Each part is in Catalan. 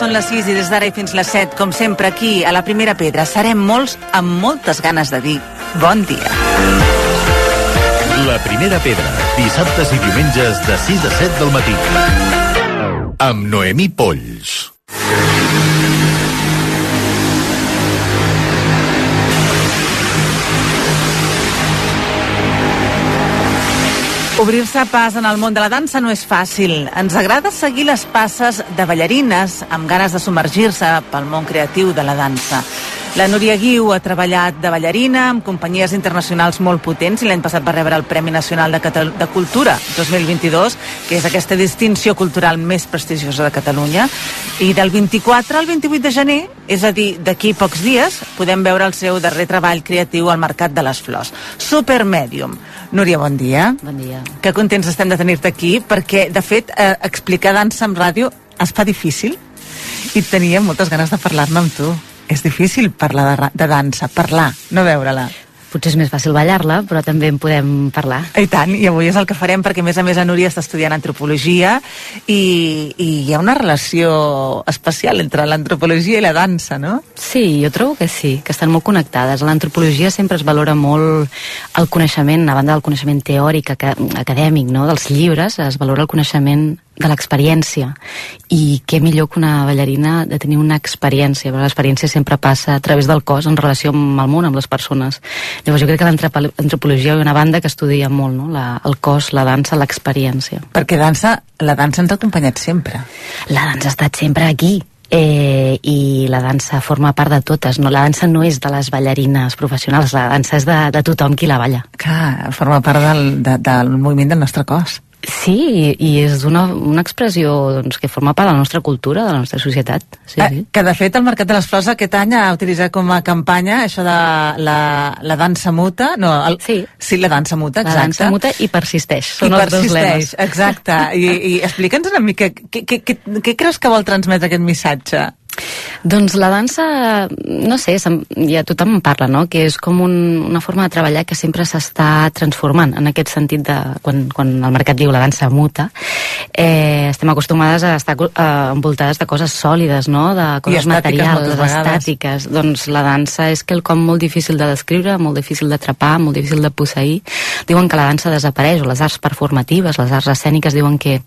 són les 6 i des d'ara i fins les 7, com sempre aquí, a la Primera Pedra, serem molts amb moltes ganes de dir bon dia. La Primera Pedra, dissabtes i diumenges de 6 a 7 del matí. Amb Noemí Polls. Obrir-se pas en el món de la dansa no és fàcil. Ens agrada seguir les passes de ballarines amb ganes de submergir-se pel món creatiu de la dansa. La Núria Guiu ha treballat de ballarina amb companyies internacionals molt potents i l'any passat va rebre el Premi Nacional de, Catal de Cultura 2022, que és aquesta distinció cultural més prestigiosa de Catalunya. I del 24 al 28 de gener, és a dir, d'aquí pocs dies, podem veure el seu darrer treball creatiu al Mercat de les Flors. Supermedium. Núria, bon dia. Bon dia. Que contents estem de tenir-te aquí, perquè, de fet, eh, explicar dansa en ràdio es fa difícil i tenia moltes ganes de parlar-ne amb tu. És difícil parlar de, de dansa, parlar, no veure-la. Potser és més fàcil ballar-la, però també en podem parlar. I tant, i avui és el que farem perquè a més a més a Núria està estudiant antropologia i, i hi ha una relació especial entre l'antropologia i la dansa, no? Sí, jo trobo que sí, que estan molt connectades. L'antropologia sempre es valora molt el coneixement, a banda del coneixement teòric, aca- acadèmic, no? dels llibres, es valora el coneixement de l'experiència i què millor que una ballarina de tenir una experiència, però l'experiència sempre passa a través del cos en relació amb el món, amb les persones. Llavors jo crec que l'antropologia hi una banda que estudia molt, no? la, el cos, la dansa, l'experiència. Perquè dansa, la dansa ens ha acompanyat sempre. La dansa ha estat sempre aquí eh, i la dansa forma part de totes. No? La dansa no és de les ballarines professionals, la dansa és de, de tothom qui la balla. Clar, forma part del, de, del moviment del nostre cos. Sí, i, i és una, una expressió doncs, que forma part de la nostra cultura, de la nostra societat. Sí, eh, sí. que de fet el Mercat de les Flors aquest any ha utilitzat com a campanya això de la, la dansa muta no, el, Sí. sí, la dansa muta, La exacte dansa muta i persisteix. I Són els dos persisteix, exacte. I, i explica'ns una mica, què, què, què, què creus que vol transmetre aquest missatge? Doncs la dansa, no sé, ja tothom en parla, no?, que és com un, una forma de treballar que sempre s'està transformant, en aquest sentit de, quan, quan el mercat diu la dansa muta, eh, estem acostumades a estar eh, envoltades de coses sòlides, no?, de coses materials, estàtiques. Doncs la dansa és quelcom molt difícil de descriure, molt difícil d'atrapar, molt difícil de posseir. Diuen que la dansa desapareix, o les arts performatives, les arts escèniques diuen que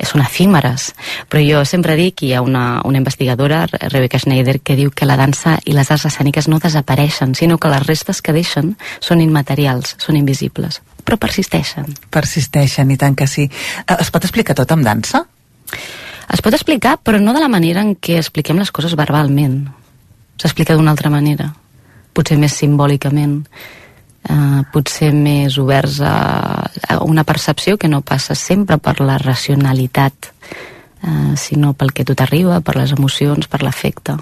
són efímeres, però jo sempre dic, hi ha una, una investigadora, Rebecca Schneider, que diu que la dansa i les arts escèniques no desapareixen, sinó que les restes que deixen són immaterials, són invisibles, però persisteixen. Persisteixen, i tant que sí. Eh, Es pot explicar tot amb dansa? Es pot explicar, però no de la manera en què expliquem les coses verbalment. S'explica d'una altra manera, potser més simbòlicament, eh, potser més oberts a, a una percepció que no passa sempre per la racionalitat, eh, sinó pel que tu t'arriba, per les emocions, per l'afecte,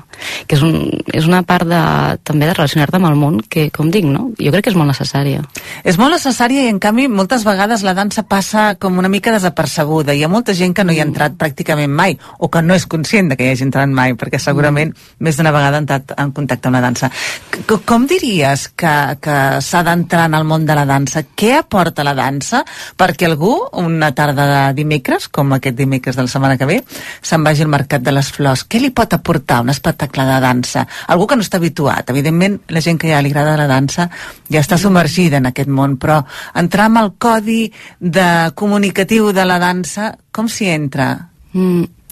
que és, un, és una part de, també de relacionar-te amb el món que, com dic, no? jo crec que és molt necessària. És molt necessària i, en canvi, moltes vegades la dansa passa com una mica desapercebuda. Hi ha molta gent que no hi ha entrat pràcticament mai, o que no és conscient de que hi hagi entrat mai, perquè segurament més d'una vegada ha entrat en contacte amb la dansa. C com diries que, que s'ha d'entrar en el món de la dansa? Què aporta la dansa perquè algú, una tarda de dimecres, com aquest dimecres de la setmana que ve, se'n vagi al Mercat de les Flors? Què li pot aportar un espectacle de dansa? Algú que no està habituat. Evidentment, la gent que ja li agrada la dansa ja està submergida en aquest món, però entrar amb el codi de comunicatiu de la dansa, com s'hi entra? Mm.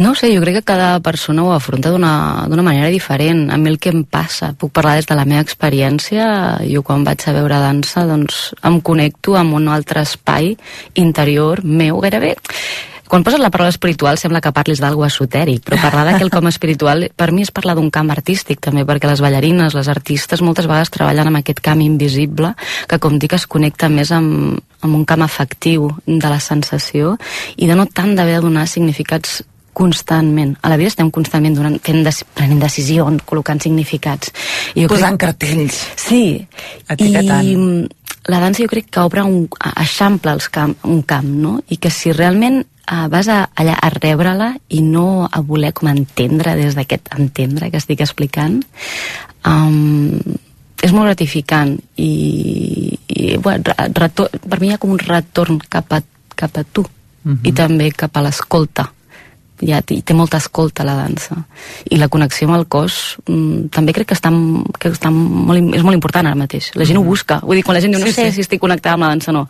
No sé, jo crec que cada persona ho afronta d'una d'una manera diferent. A mi el que em passa, puc parlar des de la meva experiència, jo quan vaig a veure dansa doncs em connecto amb un altre espai interior meu, gairebé quan poses la paraula espiritual sembla que parlis d'algú esotèric, però parlar d'aquell com espiritual per mi és parlar d'un camp artístic també, perquè les ballarines, les artistes moltes vegades treballen amb aquest camp invisible que com dic es connecta més amb, amb un camp afectiu de la sensació i de no tant d'haver de donar significats constantment. A la vida estem constantment donant, fent des, prenent decisions, col·locant significats. I jo Posant crec... cartells. Sí. Etiquetant. I la dansa jo crec que obre un, eixampla els camp, un camp, no? I que si realment uh, vas a, allà a rebre-la i no a voler com entendre des d'aquest entendre que estic explicant, um, és molt gratificant i, i bueno, per mi hi ha com un retorn cap a, cap a tu uh -huh. i també cap a l'escolta ja té, té molta escolta la dansa i la connexió amb el cos mm, també crec que, està, que està molt, és molt important ara mateix la gent mm. ho busca, vull dir, quan la gent diu no sí, sé sí. si estic connectada amb la dansa no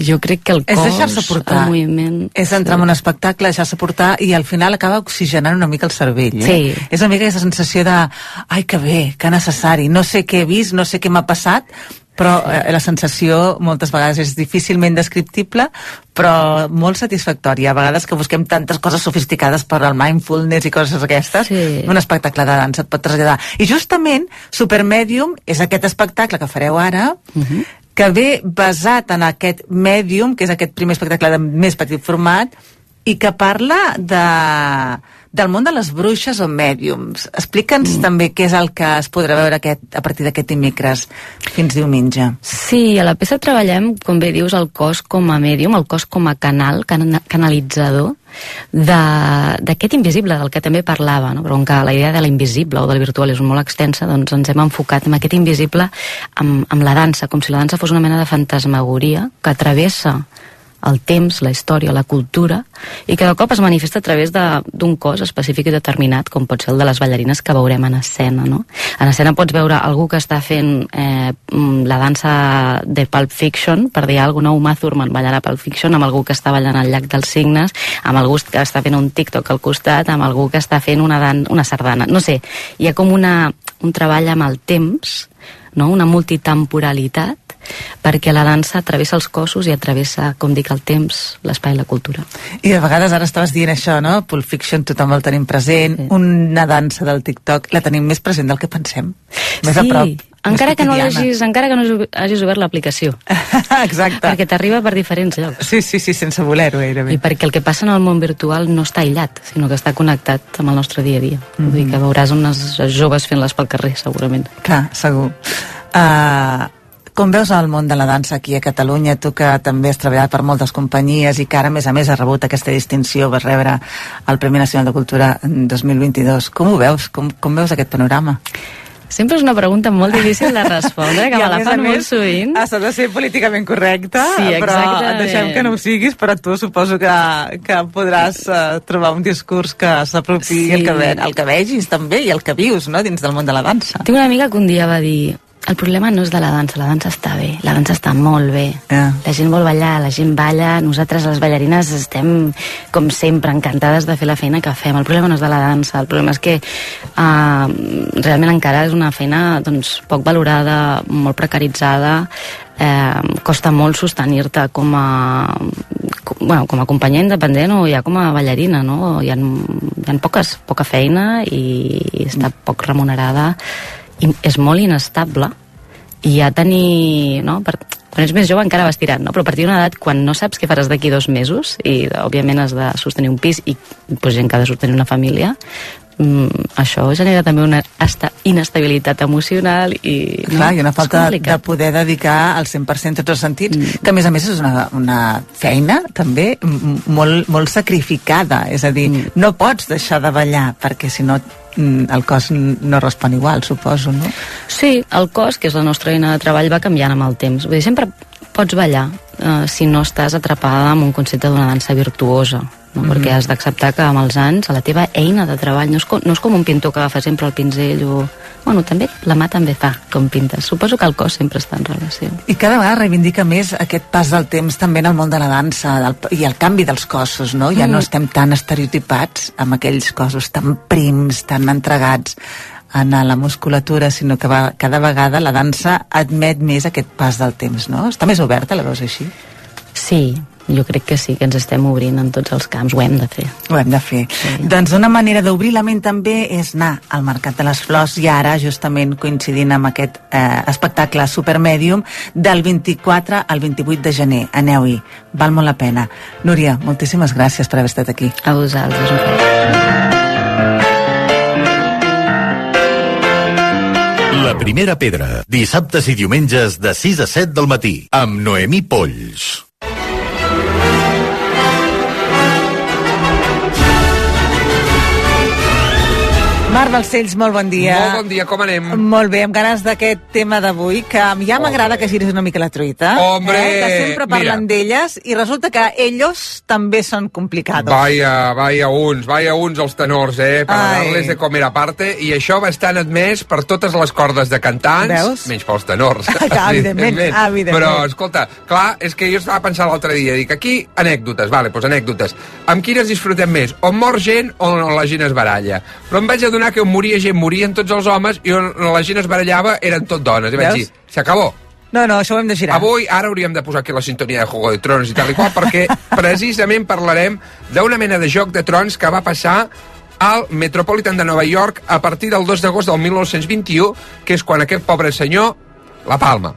jo crec que el cos, és deixar-se portar el moviment és entrar sí. en un espectacle, deixar-se portar i al final acaba oxigenant una mica el cervell eh? sí. és una mica aquesta sensació de ai que bé, que necessari, no sé què he vist no sé què m'ha passat però eh, la sensació moltes vegades és difícilment descriptible, però molt satisfactòria. A vegades que busquem tantes coses sofisticades per al mindfulness i coses aquestes, sí. un espectacle de dansa et pot traslladar. I justament Supermedium és aquest espectacle que fareu ara, uh -huh. que ve basat en aquest Medium, que és aquest primer espectacle de més petit format, i que parla de del món de les bruixes o mèdiums. Explica'ns mm. també què és el que es podrà veure aquest, a partir d'aquest dimecres fins diumenge. Sí, a la peça treballem, com bé dius, el cos com a mèdium, el cos com a canal, can canalitzador, d'aquest invisible del que també parlava, no? però com que la idea de l'invisible o del virtual és molt extensa, doncs ens hem enfocat en aquest invisible amb, amb la dansa, com si la dansa fos una mena de fantasmagoria que travessa el temps, la història, la cultura, i que de cop es manifesta a través d'un cos específic i determinat, com pot ser el de les ballarines que veurem en escena. No? En escena pots veure algú que està fent eh, la dansa de Pulp Fiction, per dir alguna cosa, Uma Thurman ballant a Pulp Fiction, amb algú que està ballant al llac dels signes, amb algú que està fent un TikTok al costat, amb algú que està fent una, dan una sardana. No sé, hi ha com una, un treball amb el temps, no? una multitemporalitat perquè la dansa travessa els cossos i atravessa, com dic, el temps, l'espai i la cultura. I a vegades ara estaves dient això, no? Pulp Fiction tothom el tenim present, sí. una dansa del TikTok la tenim més present del que pensem, més sí. a prop. Encara que, no hagis, encara que no hagis obert l'aplicació. Exacte. Perquè t'arriba per diferents llocs. Sí, sí, sí, sense voler-ho gairebé. I perquè el que passa en el món virtual no està aïllat, sinó que està connectat amb el nostre dia a dia. Mm -hmm. Vull dir que veuràs unes joves fent-les pel carrer, segurament. Clar, segur. Uh, com veus el món de la dansa aquí a Catalunya, tu que també has treballat per moltes companyies i que ara, a més a més, has rebut aquesta distinció, vas rebre el Premi Nacional de Cultura 2022. Com ho veus? Com, com veus aquest panorama? Sempre és una pregunta molt difícil de respondre, que me la fan molt sovint. Has de ser políticament correcta, sí, però deixem que no ho siguis, però tu suposo que, que podràs uh, trobar un discurs que s'apropi sí. el, que, el que vegis també i el que vius no, dins del món de la dansa. Tinc una amiga que un dia va dir el problema no és de la dansa, la dansa està bé, la dansa està molt bé. Yeah. La gent vol ballar, la gent balla, nosaltres les ballarines estem, com sempre, encantades de fer la feina que fem. El problema no és de la dansa, el problema és que uh, realment encara és una feina doncs, poc valorada, molt precaritzada, eh, costa molt sostenir-te com a com, bueno, com a companyia independent o ja com a ballarina, no? Hi ha, hi ha poques, poca feina i, i està poc remunerada és molt inestable i ja tenir, no, per, quan ets més jove encara vas tirant, no? però a partir d'una edat quan no saps què faràs d'aquí dos mesos i òbviament has de sostenir un pis i pues, gent que ha de sostenir una família mm, això genera també una inestabilitat emocional i... No? Clar, i una falta de poder dedicar al 100% en tots els sentits, mm. que a més a més és una, una feina també molt, molt sacrificada, és a dir, mm. no pots deixar de ballar perquè si no el cos no respon igual, suposo, no? Sí, el cos, que és la nostra eina de treball, va canviant amb el temps. Vull dir, sempre pots ballar eh, si no estàs atrapada amb un concepte d'una dansa virtuosa no? Mm -hmm. perquè has d'acceptar que amb els anys la teva eina de treball no és, com, no és com un pintor que agafa sempre el pinzell o... Bueno, també la mà també fa com pintes. Suposo que el cos sempre està en relació. I cada vegada reivindica més aquest pas del temps també en el món de la dansa del, i el canvi dels cossos, no? Ja mm. no estem tan estereotipats amb aquells cossos tan prims, tan entregats a la musculatura, sinó que va, cada vegada la dansa admet més aquest pas del temps, no? Està més oberta, la veus així? Sí, jo crec que sí, que ens estem obrint en tots els camps, ho hem de fer. Ho hem de fer. Sí. Doncs una manera d'obrir la ment també és anar al Mercat de les Flors i ara, justament coincidint amb aquest eh, espectacle Supermèdium, del 24 al 28 de gener. Aneu-hi, val molt la pena. Núria, moltíssimes gràcies per haver estat aquí. A vosaltres, un La primera pedra, dissabtes i diumenges de 6 a 7 del matí, amb Noemí Polls. Marc Balcells, molt bon dia. Molt bon dia, com anem? Molt bé, amb ganes d'aquest tema d'avui, que ja m'agrada que giris una mica la truita. Hombre, eh? Que sempre parlen d'elles i resulta que ells també són complicados. Vaya, vaya uns, vaya uns els tenors, eh? Per darles de comer a parte, i això va estar admès per totes les cordes de cantants, Veus? menys pels tenors. Clar, evidentment, evidentment. Però, escolta, clar, és que jo estava pensant l'altre dia, dic, aquí, anècdotes, vale, doncs anècdotes. Amb quines disfrutem més? On mor gent o on la gent es baralla? Però em vaig adonar que on moria gent morien tots els homes i on la gent es barallava eren tot dones. I vaig Veus? dir, s'acabó. No, no, això ho hem de girar. Avui, ara hauríem de posar aquí la sintonia de Juego de Tronos i tal i qual, perquè precisament parlarem d'una mena de joc de trons que va passar al Metropolitan de Nova York a partir del 2 d'agost del 1921, que és quan aquest pobre senyor la palma.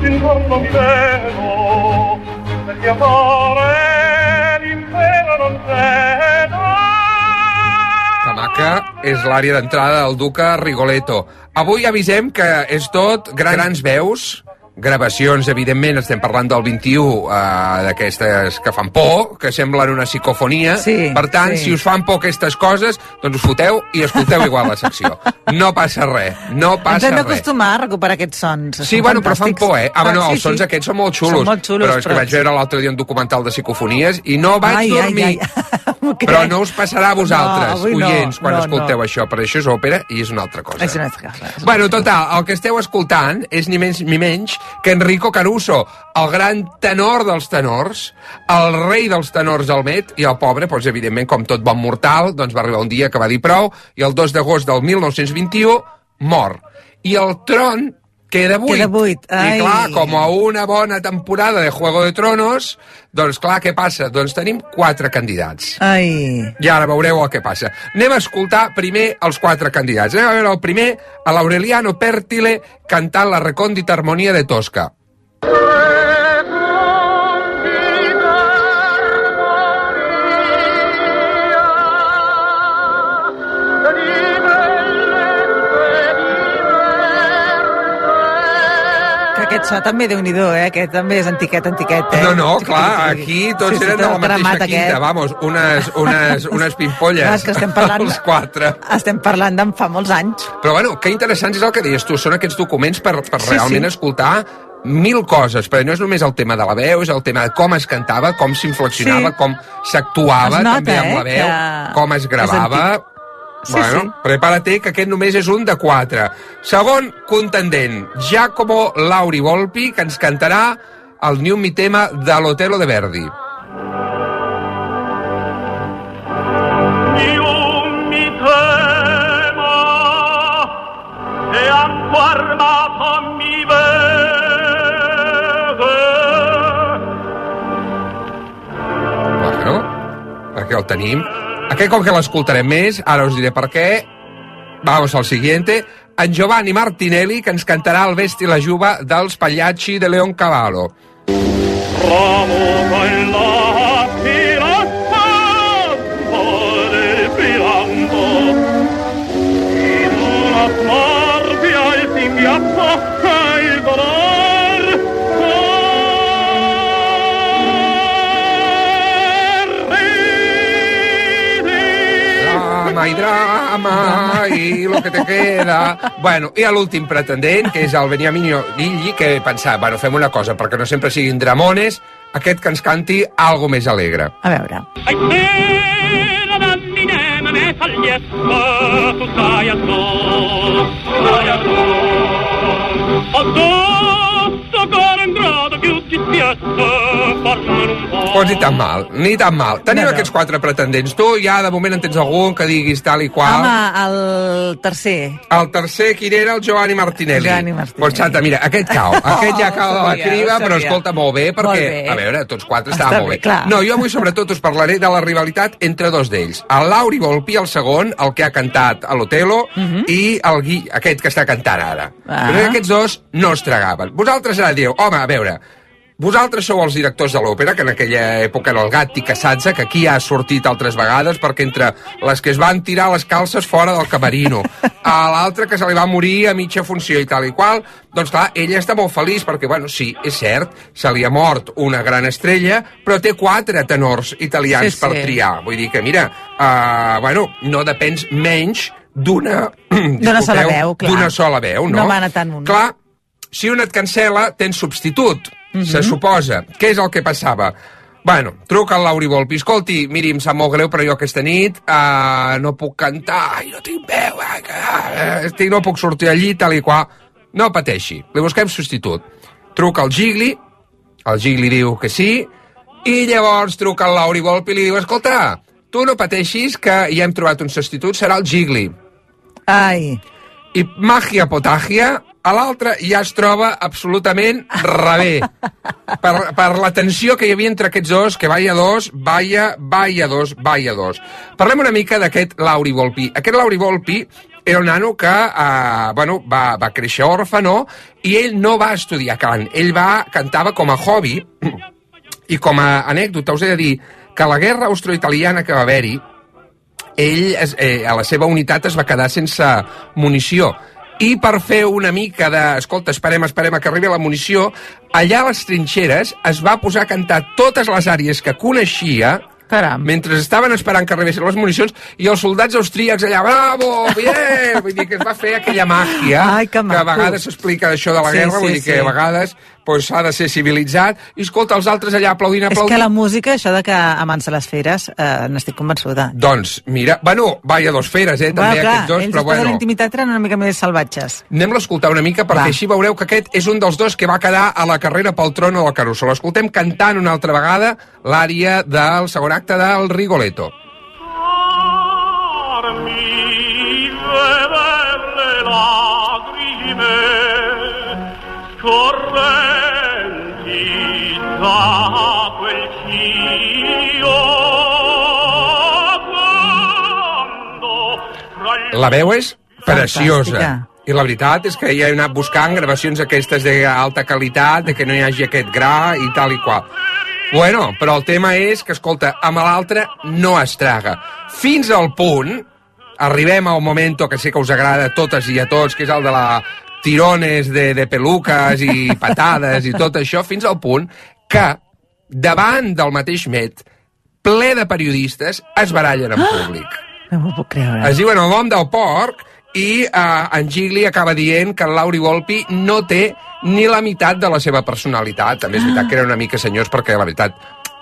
Questa fuerza permetta di solo a guardare l'intorno, l'intorno mi vedo, per amore l'impero non. Que maca és l'àrea d'entrada del Duca Rigoletto. Avui avisem que és tot gran- grans veus, gravacions, evidentment, estem parlant del 21, uh, d'aquestes que fan por, que semblen una psicofonia. Sí, per tant, sí. si us fan por aquestes coses, doncs us foteu i escolteu igual la secció. No passa res, no Ens passa hem res. d'acostumar a recuperar aquests sons. Sí, Són bueno, però fan por, eh? Ah, bueno, sí, els sons sí. aquests són molt xulos. Són molt xulos, però és que vaig veure l'altre dia un documental de psicofonies i no vaig Ai, ai, dormir. ai. Crec. Però no us passarà a vosaltres, No, avui no, oients, quan no, escolteu no. això, però això és òpera i és una altra cosa. És una altra cosa, Bueno, total, el que esteu escoltant és ni menys ni menys que Enrico Caruso, el gran tenor dels tenors, el rei dels tenors al Met, i el pobre, doncs, evidentment, com tot bon mortal, doncs va arribar un dia que va dir prou, i el 2 d'agost del 1921 mor. I el tron queda buit. Queda buit, ai. I clar, com a una bona temporada de Juego de Tronos, doncs clar, què passa? Doncs tenim quatre candidats. Ai, I ara veureu el que passa. Anem a escoltar primer els quatre candidats. Anem a veure el primer, a l'Aureliano Pertile, cantant la recòndita harmonia de Tosca. Que aquest so també déu nhi eh? Aquest també és antiquet, antiquet, eh? No, no, clar, aquí tots Sí, sí, eren de la mateixa quinta, aquest. vamos, unes, unes, unes pimpolles. Clar, és que estem parlant... Els quatre. Estem parlant d'en fa molts anys. Però bueno, que interessant és el que deies tu, són aquests documents per, per Sí, realment sí. escoltar mil coses, perquè no és només el tema de la veu, és el tema de com es cantava, com s'inflexionava, Sí. com s'actuava també amb eh, la veu, que com es gravava... Sí, bueno, sí. prepara't que aquest només és un de quatre. Segon contendent, Giacomo Lauri Volpi, que ens cantarà el New Mi tema de l'Otelo de Verdi. E Bueno, perquè el tenim. Aquest com que l'escoltarem més, ara us diré per què. Vamos al siguiente. En Giovanni Martinelli, que ens cantarà el Vesti la Juba dels Pagliacci de Leon Cavallo. Bravo quella Drama i lo que te queda... Bueno, i a l'últim pretendent, que és el Beniamino Lilli, que he pensat, bueno, fem una cosa, perquè no sempre siguin dramones, aquest que ens canti algo més alegre. A veure. Addosso addosso con un grado più Pues ni tan mal, ni tan mal. Tenim No, no. aquests quatre pretendents. Tu ja de moment en tens algun que diguis tal i qual. Home, el tercer. El tercer, quin era? El Giovanni Martinelli. Giovanni Martinelli. Pues xata, mira, aquest cau. Aquest ja Oh, cau de la criba, però escolta, molt bé, perquè, Molt bé. a veure, tots quatre estaven molt bé, bé. clar. No, jo avui sobretot us parlaré de la rivalitat entre dos d'ells. El Lauri Volpi, el segon, el que ha cantat a l'Otelo, i el Gui, aquest que està cantant ara. Mhm. Ah. Però aquests dos no es tragaven. Vosaltres ara direu, home, a veure, Vosaltres sou els directors de l'òpera, que en aquella època era el Gatti Casazza, que aquí ha sortit altres vegades, perquè entre les que es van tirar les calces fora del camerino, a l'altra que se li va morir a mitja funció i tal i qual, doncs clar, ella està molt feliç, perquè, bueno, sí, és cert, se li ha mort una gran estrella, però té quatre tenors italians Sí, sí. per triar. Vull dir que, mira, uh, bueno, no depens menys d'una... D'una sola veu, clar. D'una sola veu, no? No mana tant un. Clar, si un et cancela, tens substitut, Mhm. se suposa. Què és el que passava? Bueno, truca al Lauri Volpi. Escolti, miri, em sap molt greu, però jo aquesta nit uh, no puc cantar, ai, no tinc veu, ai, que, uh, estic, no puc sortir allí, tal i qual. No pateixi, li busquem substitut. Truca al Gigli, el Gigli diu que sí, i llavors truca al Lauri Volpi i li diu, escolta, tu no pateixis que ja hem trobat un substitut, serà el Gigli. Ai, I màgia potàgia, a l'altre ja es troba absolutament rebé. Per, per la tensió que hi havia entre aquests dos, que vaya dos, vaya, vaya dos, vaya dos. Parlem una mica d'aquest Lauri Volpi. Aquest Lauri Volpi era un nano que eh, bueno, va, va créixer òrfano i ell no va estudiar cant. Ell va cantava com a hobby i com a anècdota us he de dir que la guerra austroitaliana que va haver-hi ell eh, a la seva unitat es va quedar sense munició i per fer una mica de... Escolta, esperem, esperem a que arribi la munició, allà a les trinxeres es va posar a cantar totes les àrees que coneixia caram. mentre estaven esperant que arribessin les municions i els soldats austríacs allà, bravo, bien! Vull dir que es va fer aquella màgia Ai, que que a vegades s'explica d'això de la Sí, guerra, vull sí, dir que sí. a vegades pues, s'ha de ser civilitzat i escolta, els altres allà aplaudint, És aplaudint. que la música, això de que amansa les feres, eh, n'estic convençuda. Doncs, mira, bueno, vaya dos feres, eh, també Bueno, clar, aquests dos, ells però després de bueno. la intimitat eren una mica més salvatges. Anem-lo a escoltar una mica perquè Va. així veureu que aquest és un dels dos que va quedar a la carrera pel trono del Caruso. L'escoltem cantant una altra vegada l'àrea del segon acte del Rigoletto. Le lagrime scorrenti da quel La veu és preciosa. Fantàstica. I la veritat és que ja he anat buscant gravacions aquestes d'alta qualitat, de que no hi hagi aquest gra i tal i qual. Bueno, però el tema és que, escolta, amb l'altre no es traga. Fins al punt, arribem al moment que sé que us agrada a totes i a tots, que és el de la tirones de, de peluques i patades i tot això, fins al punt que davant del mateix Met, ple de periodistes, es barallen en públic. No m'ho puc creure. Es diuen el nom del porc i eh, en Gigli acaba dient que el Lauri Volpi no té ni la meitat de la seva personalitat. També és veritat que eren una mica senyors perquè, la veritat,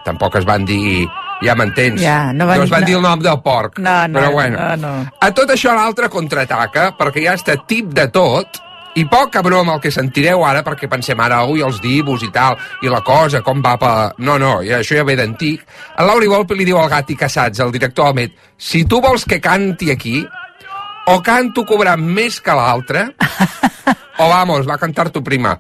tampoc es van dir... Ja m'entens? Ja, no van- no es van no. dir el nom del porc. No, no, però bueno. no, no. A tot això l'altre contraataca, perquè ja està tip de tot, i poca broma el que sentireu ara, perquè pensem ara, ui, els divos i tal, i la cosa, com va per... No, no, ja, això ja ve d'antic. El Lauri Volpi li diu al Gatti Casats, el director del Met, si tu vols que canti aquí, o canto cobrant més que l'altre, o vamos, va cantar tu prima.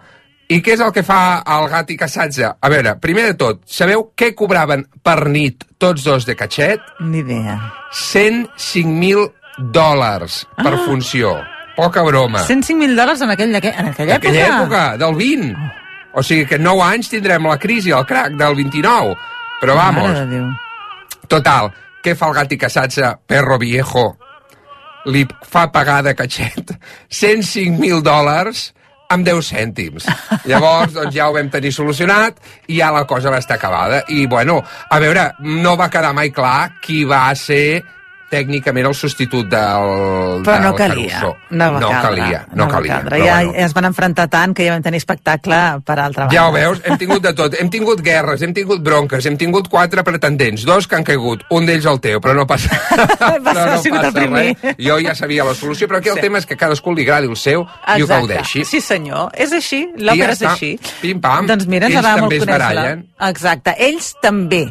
I què és el que fa el Gatti Casatza? A veure, primer de tot, sabeu què cobraven per nit tots dos de catxet? Ni idea. 105.000 dòlars per Ah. funció. Poca broma. 105.000 dòlars en, aquell, en aquella En aquella època, del 20. O sigui que en 9 anys tindrem la crisi, el crac del 29. Però vamos, Mare de Déu. total, què fa el Gatti Casatza, perro viejo? Li fa pagar de catxet 105.000 dòlars amb 10 cèntims. Llavors, doncs ja ho vam tenir solucionat i ja la cosa va estar acabada. I, bueno, a veure, no va quedar mai clar qui va ser tècnicament el substitut del, Però no del calia. Caruso. No, no caldre, calia, no, va calia. caldre. Ja, bueno. es van enfrontar tant que ja vam tenir espectacle per altra banda. Ja ho veus, hem tingut de tot. Hem tingut guerres, hem tingut bronques, hem tingut quatre pretendents, dos que han caigut, un d'ells el teu, però no passa, però ha sigut el primer. res. Jo ja sabia la solució, però aquí el Sí. tema és que cadascú li agradi el seu i ho gaudeixi. Sí, senyor. És així. L'òpera ja és així. Pim-pam. Doncs mira, ens Ells també es barallen. Exacte. Ells també.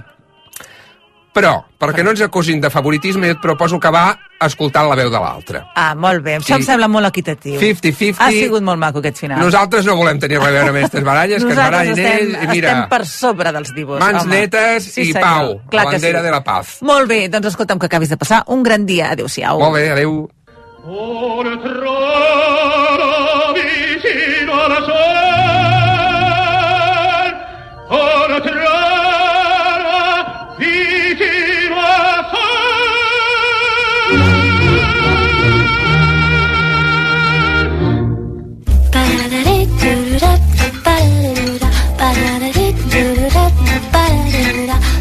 Però, perquè no ens acusin de favoritisme, et proposo acabar escoltant la veu de l'altre. Ah, molt bé. Això Sí. em sembla molt equitatiu. 50-50. Ha sigut molt maco aquest final. Nosaltres no volem tenir res a veure amb aquestes baralles, que es barallin estem, ells, i mira... estem per sobre dels divos. Mans home. netes i senyor. pau, Clar la que bandera sí. de la paz. Molt bé, doncs escolta'm que acabis de passar un gran dia. Adéu-siau. Molt bé, adeu. Oltre vicino alla sole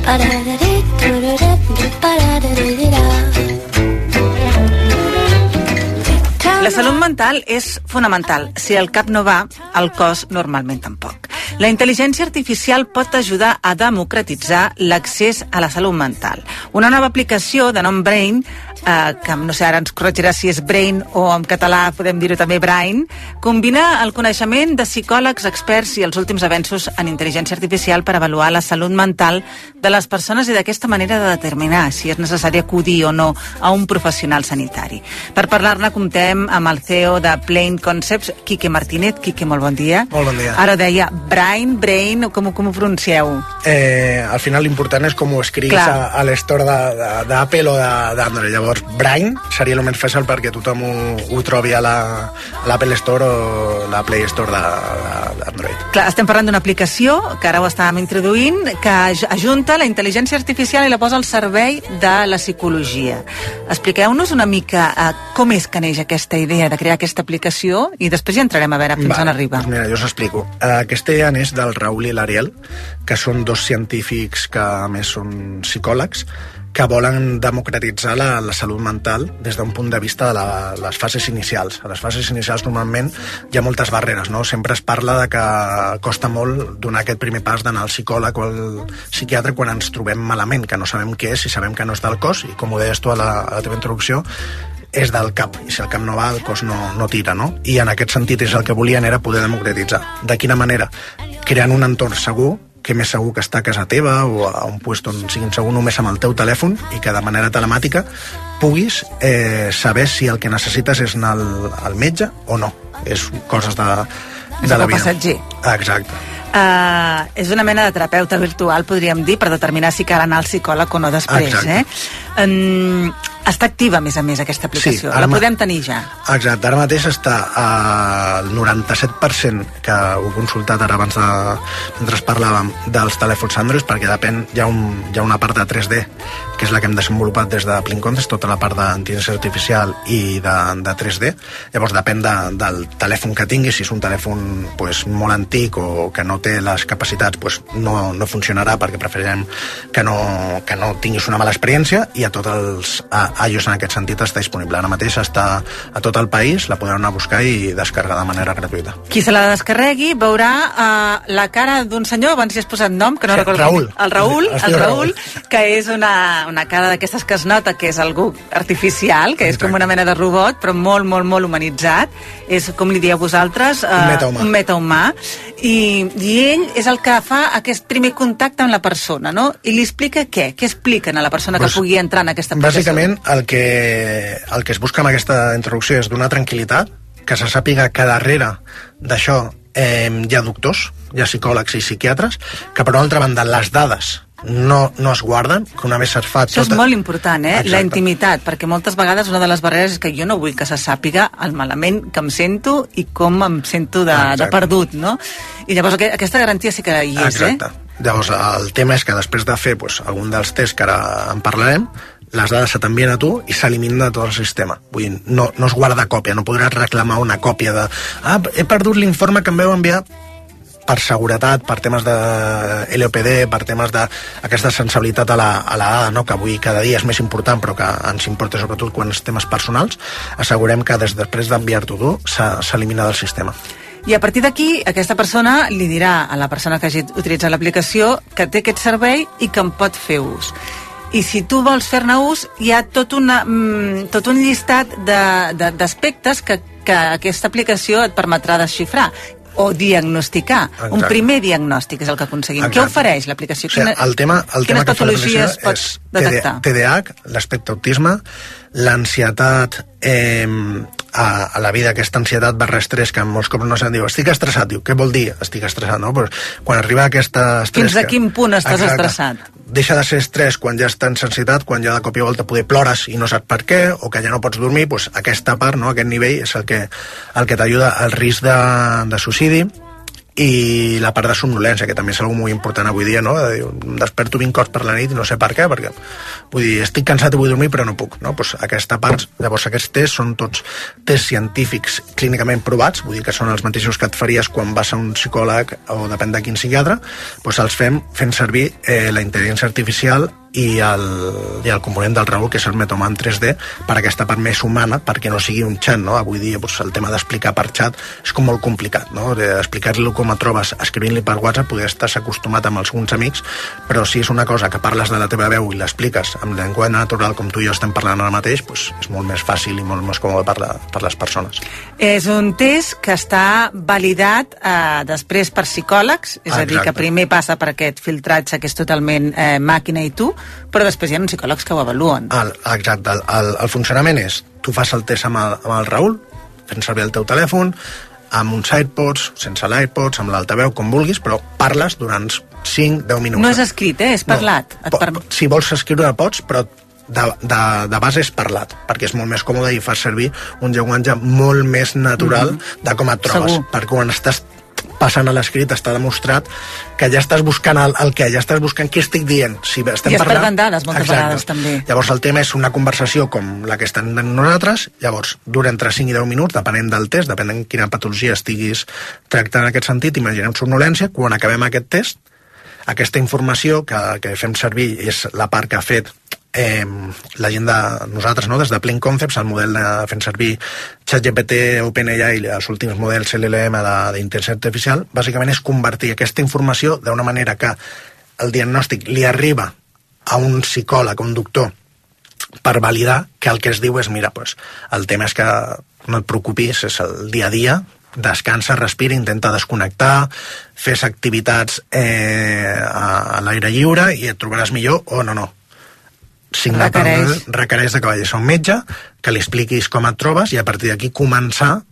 パラダレトゥルルッドパラダリリラ La salut mental és fonamental. Si el cap no va, el cos normalment tampoc. La intel·ligència artificial pot ajudar a democratitzar l'accés a la salut mental. Una nova aplicació de nom Brain, eh, que no sé, ara ens corregirà si és Brain o en català podem dir-ho també Brain, combina el coneixement de psicòlegs, experts i els últims avenços en intel·ligència artificial per avaluar la salut mental de les persones i d'aquesta manera de determinar si és necessari acudir o no a un professional sanitari. Per parlar-ne comptem amb el CEO de Plain Concepts, Quique Martínez. Quique, molt bon dia. Molt bon dia. Ara deia Brain, Brain, com, com ho pronuncieu? Eh, al final l'important és com ho escrius a, a l'estore d'Apple o d'Android. Llavors, Brain seria el més fàcil perquè tothom ho, ho trobi a la- l'Apple Store o la Play Store d'Android. Clar, estem parlant d'una aplicació, que ara ho estàvem introduint, que aj- ajunta la intel·ligència artificial i la posa al servei de la psicologia. Expliqueu-nos una mica eh, com és que neix aquesta idea de crear aquesta aplicació i després ja entrarem a veure fins Vale, on arriba. Doncs mira, jo us explico. Eh, Aquesta idea neix del Raül i l'Ariel, que són dos científics que a més són psicòlegs, que volen democratitzar la, la salut mental des d'un punt de vista de la, les fases inicials. A les fases inicials normalment hi ha moltes barreres, no? Sempre es parla de que costa molt donar aquest primer pas d'anar al psicòleg o al psiquiatre quan ens trobem malament, que no sabem què és i sabem que no és del cos, i com ho deies tu a la, a la teva introducció, és del cap, i si el cap no va, el cos no, no tira, no? I en aquest sentit és el que volien era poder democratitzar. De quina manera? Creant un entorn segur, que més segur que està a casa teva o a un lloc on siguin segur només amb el teu telèfon i que de manera telemàtica puguis eh, saber si el que necessites és anar al, al metge o no. És coses de, És de la vida. passatger. Exacte. Uh, és una mena de terapeuta virtual, podríem dir, per determinar si cal anar al psicòleg o no després. Exacte. Eh? Um, està activa, a més a més, aquesta aplicació. ara la ma- podem tenir ja. Exacte, ara mateix està al 97% que ho he consultat ara abans de, mentre parlàvem dels telèfons Android perquè depèn, hi ha, un, hi ha una part de 3D que és la que hem desenvolupat des de Plin Contest, tota la part d'intel·ligència artificial i de, de 3D llavors depèn de, del telèfon que tinguis si és un telèfon pues, molt antic o que no té les capacitats pues, no, no funcionarà perquè preferirem que no, que no tinguis una mala experiència i a tots els a, iOS en aquest sentit està disponible ara mateix està a tot el país, la podran anar a buscar i descarregar de manera gratuïta. Qui se la descarregui veurà uh, la cara d'un senyor, abans hi has posat nom, que no Sí, recordo. Raül. El Raül, Es el diu Raül, Raül. que és una, una cara d'aquestes que es nota que és algú artificial, que és com Exacte. una mena de robot, però molt, molt, molt humanitzat. És, com li dieu vosaltres, uh, Un metahumà. un metahumà. I, I ell és el que fa aquest primer contacte amb la persona, no? I li explica què? Què expliquen a la persona que Pues, pugui entrar en aquesta aplicació? Bàsicament, el que, el que es busca amb aquesta introducció és donar tranquil·litat, que se sàpiga que darrere d'això eh, hi ha doctors, hi ha psicòlegs i psiquiatres, que per una altra banda les dades no, no es guarden, que una vegada es fa Això és tota... molt important, eh? Exacte. La intimitat, perquè moltes vegades una de les barreres és que jo no vull que se sàpiga el malament que em sento i com em sento de, Ah, de exacte. perdut, no? I llavors aqu- aquesta garantia sí que hi és, Exacte. eh? Llavors, el tema és que després de fer pues, algun dels tests que ara en parlarem, les dades se t'envien a tu i s'eliminen de tot el sistema. Vull dir, no, no es guarda còpia, no podràs reclamar una còpia de... Ah, he perdut l'informe que em veu enviar per seguretat, per temes de LOPD, per temes d'aquesta sensibilitat a la, a la dada, no? que avui cada dia és més important, però que ens importa sobretot quan els temes personals, assegurem que des després d'enviar-t'ho tu s'elimina del sistema. I a partir d'aquí, aquesta persona li dirà a la persona que hagi utilitzat l'aplicació que té aquest servei i que en pot fer ús. I si tu vols fer-ne ús, hi ha tot, una, mm, tot un llistat d'aspectes que, que aquesta aplicació et permetrà desxifrar o diagnosticar. Un Exacte. primer diagnòstic és el que aconseguim. Què Exacte. ofereix l'aplicació? O sigui, el tema, el tema que patologies l'aplicació pot és detectar? TDAH, l'aspecte autisme, l'ansietat eh, a, a la vida, aquesta ansietat barra estrès, que molts cops no se'n diu, estic estressat, diu, què vol dir estic estressat, no? Pues, quan arriba aquesta estrès... Fins a quin punt estàs Exacte. estressat? Deixa de ser estrès quan ja estàs en ansietat, quan ja de cop i volta poder plores i no saps per què, o que ja no pots dormir, pues, aquesta part, no? aquest nivell, és el que, el que t'ajuda al risc de, de suïcidi, i la part de somnolència, que també és una molt important avui dia, no? De dir, em desperto 20 cops per la nit i no sé per què, perquè vull dir, estic cansat i vull dormir però no puc, no? Pues aquesta part, llavors aquests tests són tots tests científics clínicament provats, vull dir que són els mateixos que et faries quan vas a un psicòleg o depèn de quin psiquiatre, doncs els fem fent servir eh, la intel·ligència artificial i el, i el component del Raül, que és el Metoman 3D, per aquesta part més humana, perquè no sigui un xat, no? Avui dia doncs, el tema d'explicar per xat és com molt complicat, no? Explicar-li com et trobes escrivint-li per WhatsApp, poder estàs acostumat amb alguns amics, però si és una cosa que parles de la teva veu i l'expliques amb llengua natural, com tu i jo estem parlant ara mateix, doncs és molt més fàcil i molt més còmode per, la, per les persones. És un test que està validat eh, després per psicòlegs, és a dir, Exacte. que primer passa per aquest filtratge que és totalment eh, màquina i tu, però després hi ha uns psicòlegs que ho avaluen. El, exacte, el, el, el funcionament és tu fas el test amb el, amb el Raül fent servir el teu telèfon amb uns AirPods, sense l'AirPods, amb l'altaveu, com vulguis, però parles durant 5-10 minuts. No és escrit, eh? És parlat. Et Po, per... Si vols escriure pots, però de, de, de base és parlat, perquè és molt més còmode i fas servir un llenguatge molt més natural de com et trobes. Segur. Perquè quan estàs passant a l'escrit està demostrat que ja estàs buscant el, el què, ja estàs buscant què estic dient. Si estem I es parlant... dades moltes Exacte. vegades, també. Llavors el tema és una conversació com la que estem tenint nosaltres, llavors dura entre 5 i 10 minuts, depenent del test, depenent quina patologia estiguis tractant en aquest sentit, imaginem somnolència, quan acabem aquest test, aquesta informació que, que fem servir és la part que ha fet eh, la gent de nosaltres, no? des de Plain Concepts, el model de fent servir ChatGPT, OpenAI i els últims models LLM d'intel·ligència artificial, bàsicament és convertir aquesta informació d'una manera que el diagnòstic li arriba a un psicòleg, un doctor, per validar que el que es diu és, mira, pues, el tema és que no et preocupis, és el dia a dia, descansa, respira, intenta desconnectar, fes activitats eh, a, a l'aire lliure i et trobaràs millor o no, no. Signar per Requereix. un- requereix de que vagis a un metge, que li expliquis com et trobes i a partir d'aquí començar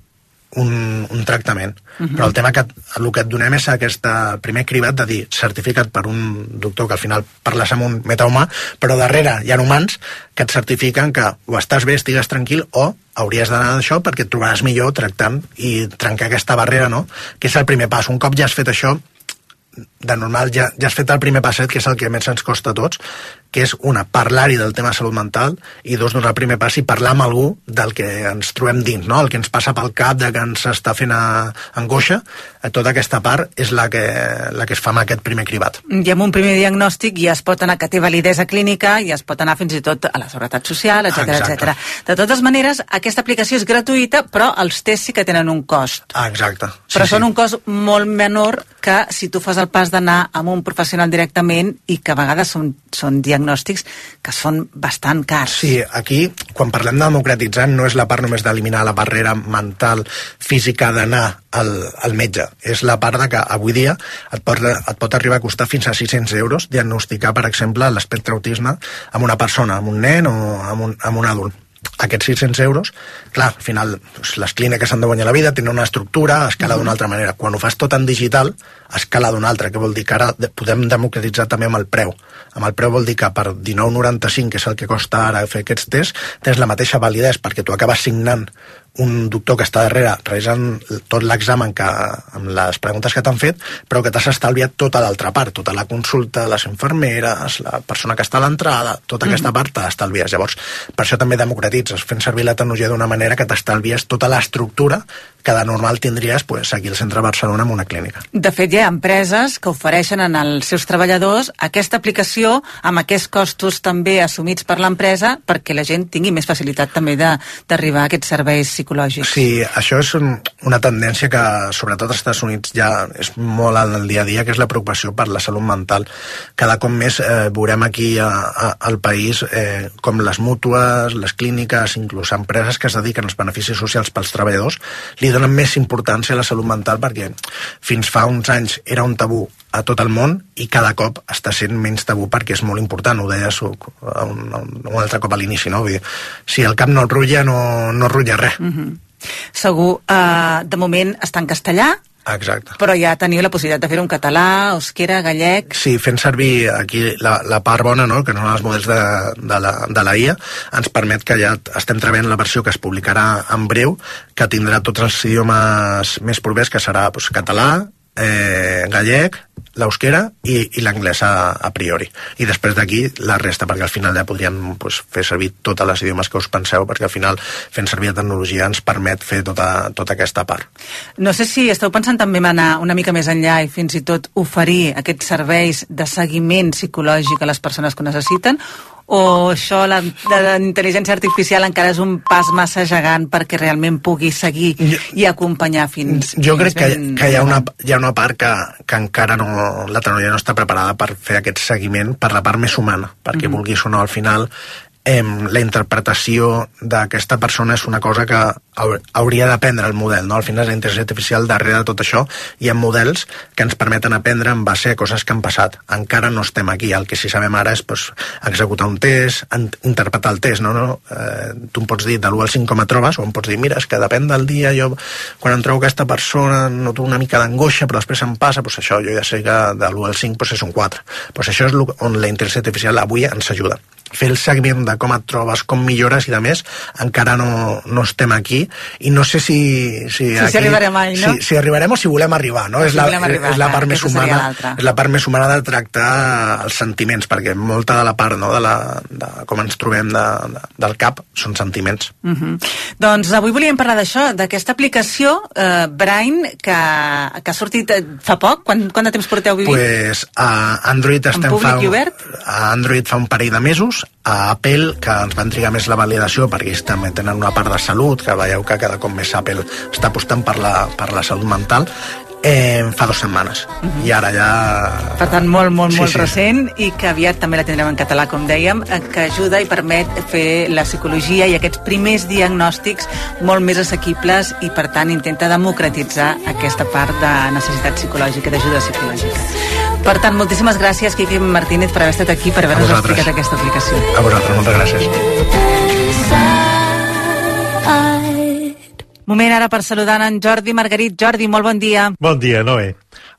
un, un tractament. Uh -huh. Però el tema que el que et donem és aquest eh, primer cribat de dir certificat per un doctor que al final parles amb un metahumà, però darrere hi ha humans que et certifiquen que o estàs bé, estigues tranquil, o hauries d'anar d'això perquè et trobaràs millor tractant i trencar aquesta barrera, no? Que és el primer pas. Un cop ja has fet això, de normal ja, ja has fet el primer passet, que és el que més ens costa a tots, que és, una, parlar-hi del tema salut mental, i dos, donar el primer pas i parlar amb algú del que ens trobem dins, no? el que ens passa pel cap, de que ens està fent a, angoixa, eh, tota aquesta part és la que, la que es fa amb aquest primer cribat. I amb un primer diagnòstic ja es pot anar, que té validesa clínica, i es pot anar fins i tot a la Seguretat Social, etc etc. De totes maneres, aquesta aplicació és gratuïta, però els tests sí que tenen un cost. Ah, exacte. Però són un cost molt menor que si tu fas el pas d'anar amb un professional directament i que a vegades són, són diagnòstics que són bastant cars. Sí, aquí, quan parlem de democratitzar, no és la part només d'eliminar la barrera mental, física d'anar al, al metge. És la part de que avui dia et pot, et pot arribar a costar fins a 600 euros diagnosticar, per exemple, l'espectre autisme amb una persona, amb un nen o amb un, amb un adult aquests 600 euros, clar, al final doncs, les clíniques han de guanyar la vida, tenen una estructura, escala d'una altra manera. Quan ho fas tot en digital, escala d'una altra, que vol dir que ara de- podem democratitzar també amb el preu. Amb el preu vol dir que per 19,95, que és el que costa ara fer aquests tests, tens la mateixa validesa, perquè tu acabes signant un doctor que està darrere realitzant tot l'examen que, amb les preguntes que t'han fet, però que t'has estalviat tota l'altra part, tota la consulta, les infermeres, la persona que està a l'entrada, tota aquesta part t'estalvies. Llavors, per això també democratitzes, fent servir la tecnologia d'una manera que t'estalvies tota l'estructura que de normal tindries pues, aquí al centre de Barcelona en una clínica. De fet, hi ha empreses que ofereixen en els seus treballadors aquesta aplicació amb aquests costos també assumits per l'empresa perquè la gent tingui més facilitat també de- d'arribar a aquests serveis psicològics. Sí, això és un, una tendència que, sobretot als Estats Units, ja és molt en el dia a dia, que és la preocupació per la salut mental. Cada cop més eh, veurem aquí a, a, al país eh, com les mútues, les clíniques, inclús empreses que es dediquen als beneficis socials pels treballadors, li donen més importància a la salut mental perquè fins fa uns anys era un tabú a tot el món i cada cop està sent menys tabú perquè és molt important, ho deies un, un, un altre cop a l'inici, no? Vull dir, si el cap no et rutlla, no, no rutlla res. Mhm. Segur, eh, de moment està en castellà, Exacte. però ja teniu la possibilitat de fer-ho en català, euskera, gallec... Sí, fent servir aquí la, la part bona, no?, que són els models de, de, la, de la IA, ens permet que ja estem treballant la versió que es publicarà en breu, que tindrà tots els idiomes més propers, que serà doncs, català, eh, gallec, l'euskera i, i l'anglès a, a priori. I després d'aquí la resta, perquè al final ja podríem pues, fer servir totes les idiomes que us penseu, perquè al final fent servir la tecnologia ens permet fer tota, tota aquesta part. No sé si esteu pensant també en anar una mica més enllà i fins i tot oferir aquests serveis de seguiment psicològic a les persones que necessiten o això, la, de la intel·ligència artificial encara és un pas massa gegant perquè realment pugui seguir Jo- i acompanyar fins... Jo crec fins que, ben que hi, ha una, hi ha una part que, que encara no, la tecnologia no està preparada per fer aquest seguiment per la part més humana, perquè mm -hmm. vulguis o no, al final em, la interpretació d'aquesta persona és una cosa que hau- hauria d'aprendre el model, no? Al final la intel·ligència artificial darrere de tot això hi ha models que ens permeten aprendre en base a coses que han passat. Encara no estem aquí, el que sí sabem ara és pues, executar un test, interpretar el test, no? no? Eh, tu em pots dir de l'1 al 5 com et trobes, o em pots dir, mira, és que depèn del dia, jo quan em trobo aquesta persona noto una mica d'angoixa, però després em passa, doncs això, jo ja sé que de l'1 al 5 doncs és un 4. Doncs això és on la intel·ligència artificial avui ens ajuda fer el seguiment de com et trobes, com millores i de més, encara no, no estem aquí i no sé si... Si, si arribarem mai, no? Si, si arribarem o si volem arribar, no? O és, si la, arribar, és la clar, part més aquesta seria humana és la part més humana de tractar els sentiments, perquè molta de la part no, de, la, de com ens trobem de, de, del cap són sentiments. Uh -huh. Doncs avui volíem parlar d'això, d'aquesta aplicació eh, Brain que, que ha sortit eh, fa poc. Quant, quant de temps porteu vivint? Pues a Android estem públic fa, obert? a Android fa un parell de mesos, a Apple, que ens van trigar més la validació perquè ells també tenen una part de salut, que veieu que cada cop més Apple està apostant per la, per la salut mental, eh, fa dues setmanes. I ara ja... Per tant, molt, molt, Sí, molt sí. recent i que aviat també la tindrem en català, com dèiem, eh, que ajuda i permet fer la psicologia i aquests primers diagnòstics molt més assequibles i, per tant, intenta democratitzar aquesta part de necessitat psicològica, d'ajuda psicològica. Per tant, moltíssimes gràcies, Quique Martínez, per haver estat aquí, per haver-nos explicat aquesta aplicació. A vosaltres, moltes gràcies. Moment ara per saludar en Jordi Margarit. Jordi, molt bon dia. Bon dia, Noé.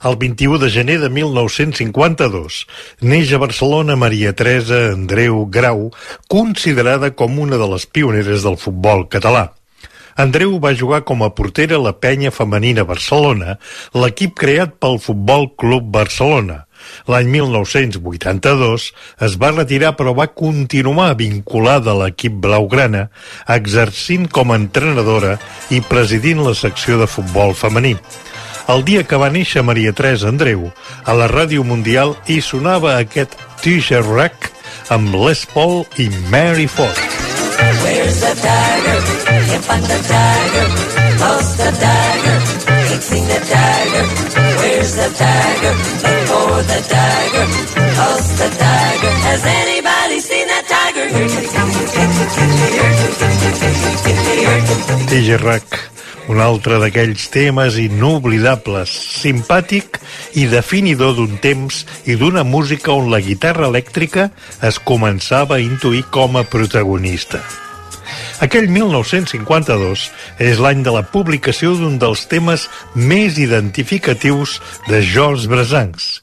El 21 de gener de 1952 neix a Barcelona Maria Teresa Andreu Grau, considerada com una de les pioneres del futbol català. Andreu va jugar com a portera a la penya femenina Barcelona, l'equip creat pel Futbol Club Barcelona. L'any 1982 es va retirar però va continuar vinculada a l'equip blaugrana, exercint com a entrenadora i presidint la secció de futbol femení. El dia que va néixer Maria Teresa Andreu, a la Ràdio Mundial hi sonava aquest T-shirt rack amb Les Paul i Mary Ford. Where's the tiger? Can't find the tiger. Lost the tiger. Ain't seen the tiger. Where's the tiger? Look for the tiger. Lost the tiger. Has anybody seen that tiger? DJ Rack. Un altre d'aquells temes inoblidables, simpàtic i definidor d'un temps i d'una música on la guitarra elèctrica es començava a intuir com a protagonista. Aquell 1952 és l'any de la publicació d'un dels temes més identificatius de Georges Brassens,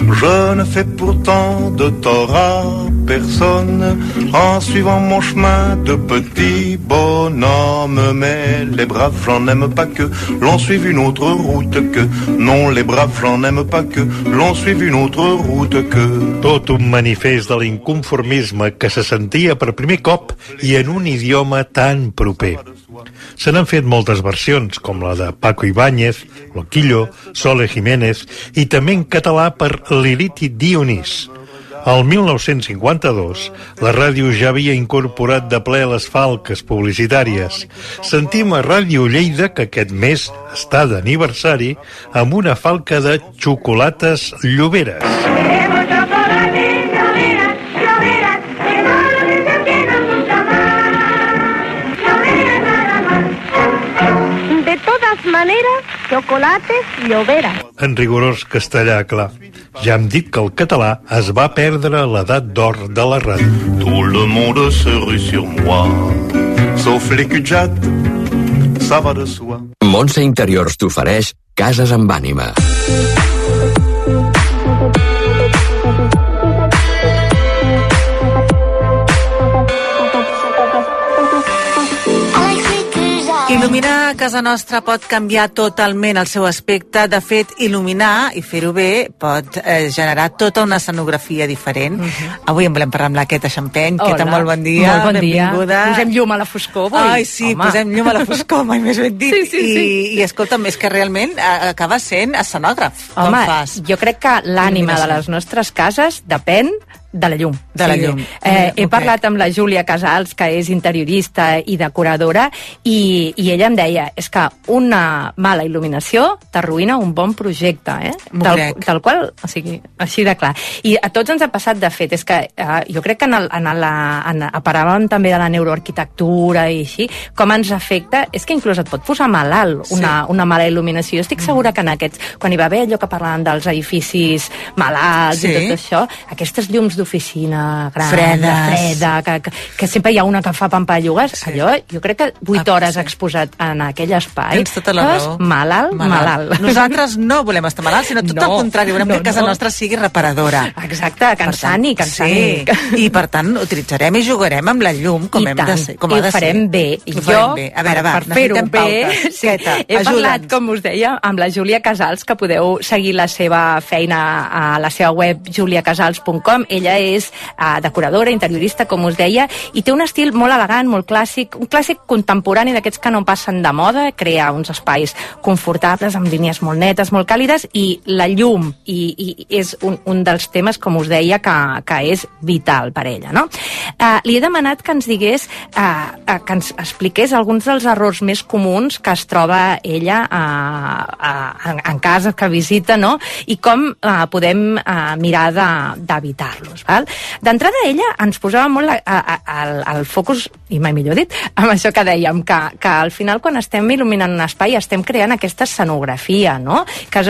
Je ne fais pourtant de tort à personne en suivant mon chemin de petit bonhomme. Mais les braves, j'en aime pas que l'on suive une autre route que. Non, les braves, j'en aime pas que l'on suive une autre route que. Tot un manifest de l'inconformisme que se sentia per primer cop i en un idioma tan proper. Se n'han fet moltes versions, com la de Paco Ibáñez, Loquillo, Sole Jiménez i també en català per Liliti Dionís. El 1952, la ràdio ja havia incorporat de ple les falques publicitàries. Sentim a Ràdio Lleida que aquest mes està d'aniversari amb una falca de xocolates lloberes. Queremos chocolate, maneras, chocolates, lloveras. En rigorós castellà, clar. Ja hem dit que el català es va perdre a l'edat d'or de la ràdio. Tout le monde se rue sur moi, sauf les cul ça va de soi. Montse Interiors t'ofereix Cases amb ànima. Il·luminar a casa nostra pot canviar totalment el seu aspecte. De fet, il·luminar i fer-ho bé pot eh, generar tota una escenografia diferent. Avui en volem parlar amb la Queta Champeny. Hola. Queta, molt bon dia. Molt bon dia. Benvinguda. Posem llum a la foscor avui. Ai, sí, Home. posem llum a la foscor, mai més ben dit. Sí, sí, sí. I, I escolta'm, és que realment acaba sent escenògraf. Home, com fas? jo crec que l'ànima de les nostres cases depèn de la llum. De la llum. Eh, he Ho parlat amb la Júlia Casals, que és interiorista i decoradora, i, i ella em deia, és que una mala il·luminació t'arruïna un bon projecte, eh? Del, del qual, o sigui, així de clar. I a tots ens ha passat, de fet, és que eh, jo crec que en el, en la, en, parlàvem també de la neuroarquitectura i així, com ens afecta, és que inclús et pot posar malalt una, una mala il·luminació. Jo estic segura que en aquests, quan hi va haver allò que parlàvem dels edificis malalts Sí. i tot això, aquestes llums d'oficina gran, Fredes. freda, que, que, que sempre hi ha una que fa pampallugues, Sí. allò, jo crec que 8 Ah, hores sí. exposat en aquell espai, Tens tota la estàs raó. malalt, malalt. Nosaltres no volem estar malalts, sinó tot No, el contrari. Volem no, que casa no. nostra sigui reparadora. Exacte, que ens sani, que ens sani. Sí. I per tant utilitzarem i jugarem amb la llum com I hem tant, de ser. Com i ha de ho farem ser. bé. Ho jo, farem bé. A veure, va, per fer-ho bé, pautes. sí, Queta, he parlat, com us deia, amb la Júlia Casals, que podeu seguir la seva feina a la seva web juliacasals.com. Ella és uh, decoradora, interiorista, com us deia, i té un estil molt elegant, molt clàssic, un clàssic contemporani d'aquests que no passen de moda, crea uns espais confortables, amb línies molt netes, molt càlides, i la llum i, i és un, un dels temes, com us deia, que, que és vital per ella. No? Uh, li he demanat que ens digués, uh, que ens expliqués alguns dels errors més comuns que es troba ella uh, uh, en, en casa que visita, no? i com uh, podem uh, mirar de- d'evitar-los. Val? D'entrada, ella ens posava molt la, a, a, el, focus, i mai millor dit, amb això que dèiem, que, que al final quan estem il·luminant un espai estem creant aquesta escenografia, no? Que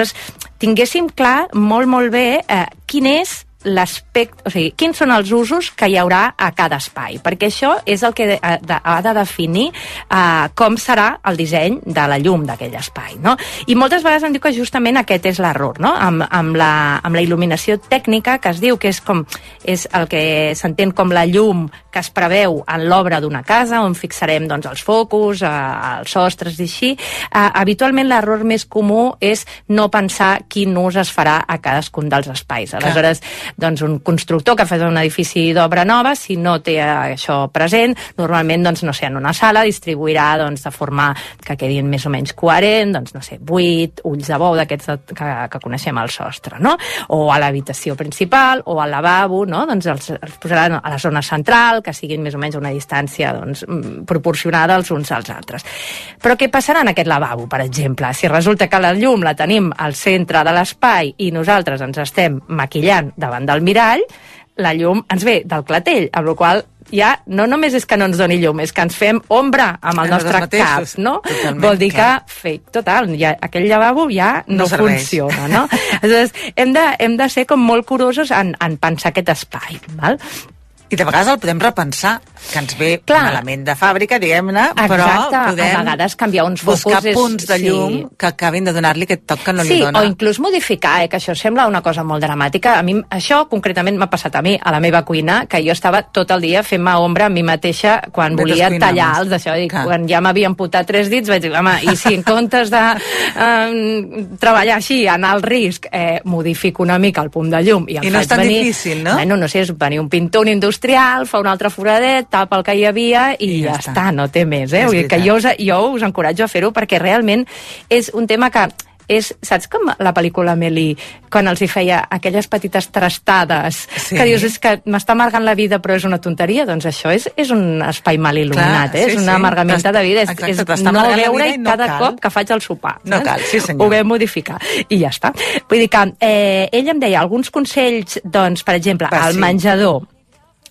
tinguéssim clar molt, molt bé eh, quin és l'aspecte, o sigui, quins són els usos que hi haurà a cada espai, perquè això és el que ha de, ha de definir uh, com serà el disseny de la llum d'aquell espai, no? I moltes vegades em diu que justament aquest és l'error, no? Amb, amb, la, amb la il·luminació tècnica que es diu que és com és el que s'entén com la llum que es preveu en l'obra d'una casa, on fixarem doncs, els focus, eh, els sostres i així. Eh, habitualment l'error més comú és no pensar quin ús es farà a cadascun dels espais. Aleshores, doncs, un constructor que fa un edifici d'obra nova, si no té eh, això present, normalment, doncs, no sé, en una sala distribuirà doncs, de forma que quedin més o menys coherent, doncs, no sé, vuit ulls de bou d'aquests que, que coneixem al sostre, no? O a l'habitació principal, o al lavabo, no? Doncs els, els posaran a la zona central, que siguin més o menys a una distància doncs, mm, proporcionada els uns als altres. Però què passarà en aquest lavabo, per exemple? Si resulta que la llum la tenim al centre de l'espai i nosaltres ens estem maquillant davant del mirall, la llum ens ve del clatell, amb la qual ja no només és que no ens doni llum, és que ens fem ombra amb el A nostre cap, no? Totalment, Vol dir clar. que fake total, ja, aquell lavabo ja no, No serveix. funciona, no? Aleshores, hem de, hem de ser com molt curosos en, en pensar aquest espai, val? I de vegades el podem repensar, que ens ve Clar. malament de fàbrica, diguem-ne, però Exacte, a podem vegades canviar uns focus buscar és- punts de sí. llum que acabin de donar-li aquest toc que no sí, li dona. o inclús modificar, eh, que això sembla una cosa molt dramàtica. A mi, això concretament m'ha passat a mi, a la meva cuina, que jo estava tot el dia fent-me ombra a mi mateixa quan Mentre volia tallar els d'això. I Clar. quan ja m'havia amputat tres dits vaig dir, home, i si en comptes de eh, treballar així, anar al risc, eh, modifico una mica el punt de llum i em I no faig és tan venir... difícil, no? Bueno, no sé, és venir un pintor, un industrial, fa un altre foradet, tapa el que hi havia i, I ja ja, està. està, no té més. Eh? Vull dir que jo us, jo us encoratjo a fer-ho perquè realment és un tema que és, saps com la pel·lícula Meli, quan els hi feia aquelles petites trastades, Sí. que dius, és que m'està amargant la vida però és una tonteria, doncs això és, és un espai mal il·luminat, Clar, eh? sí, és sí. una amargamenta T'està- de vida, és, exacte, és no veure i i no cada cal. cop que faig el sopar. No saps? cal, sí, senyor. Ho vam modificar i ja està. Vull dir que eh, ell em deia alguns consells, doncs, per exemple, Va, al sí. menjador,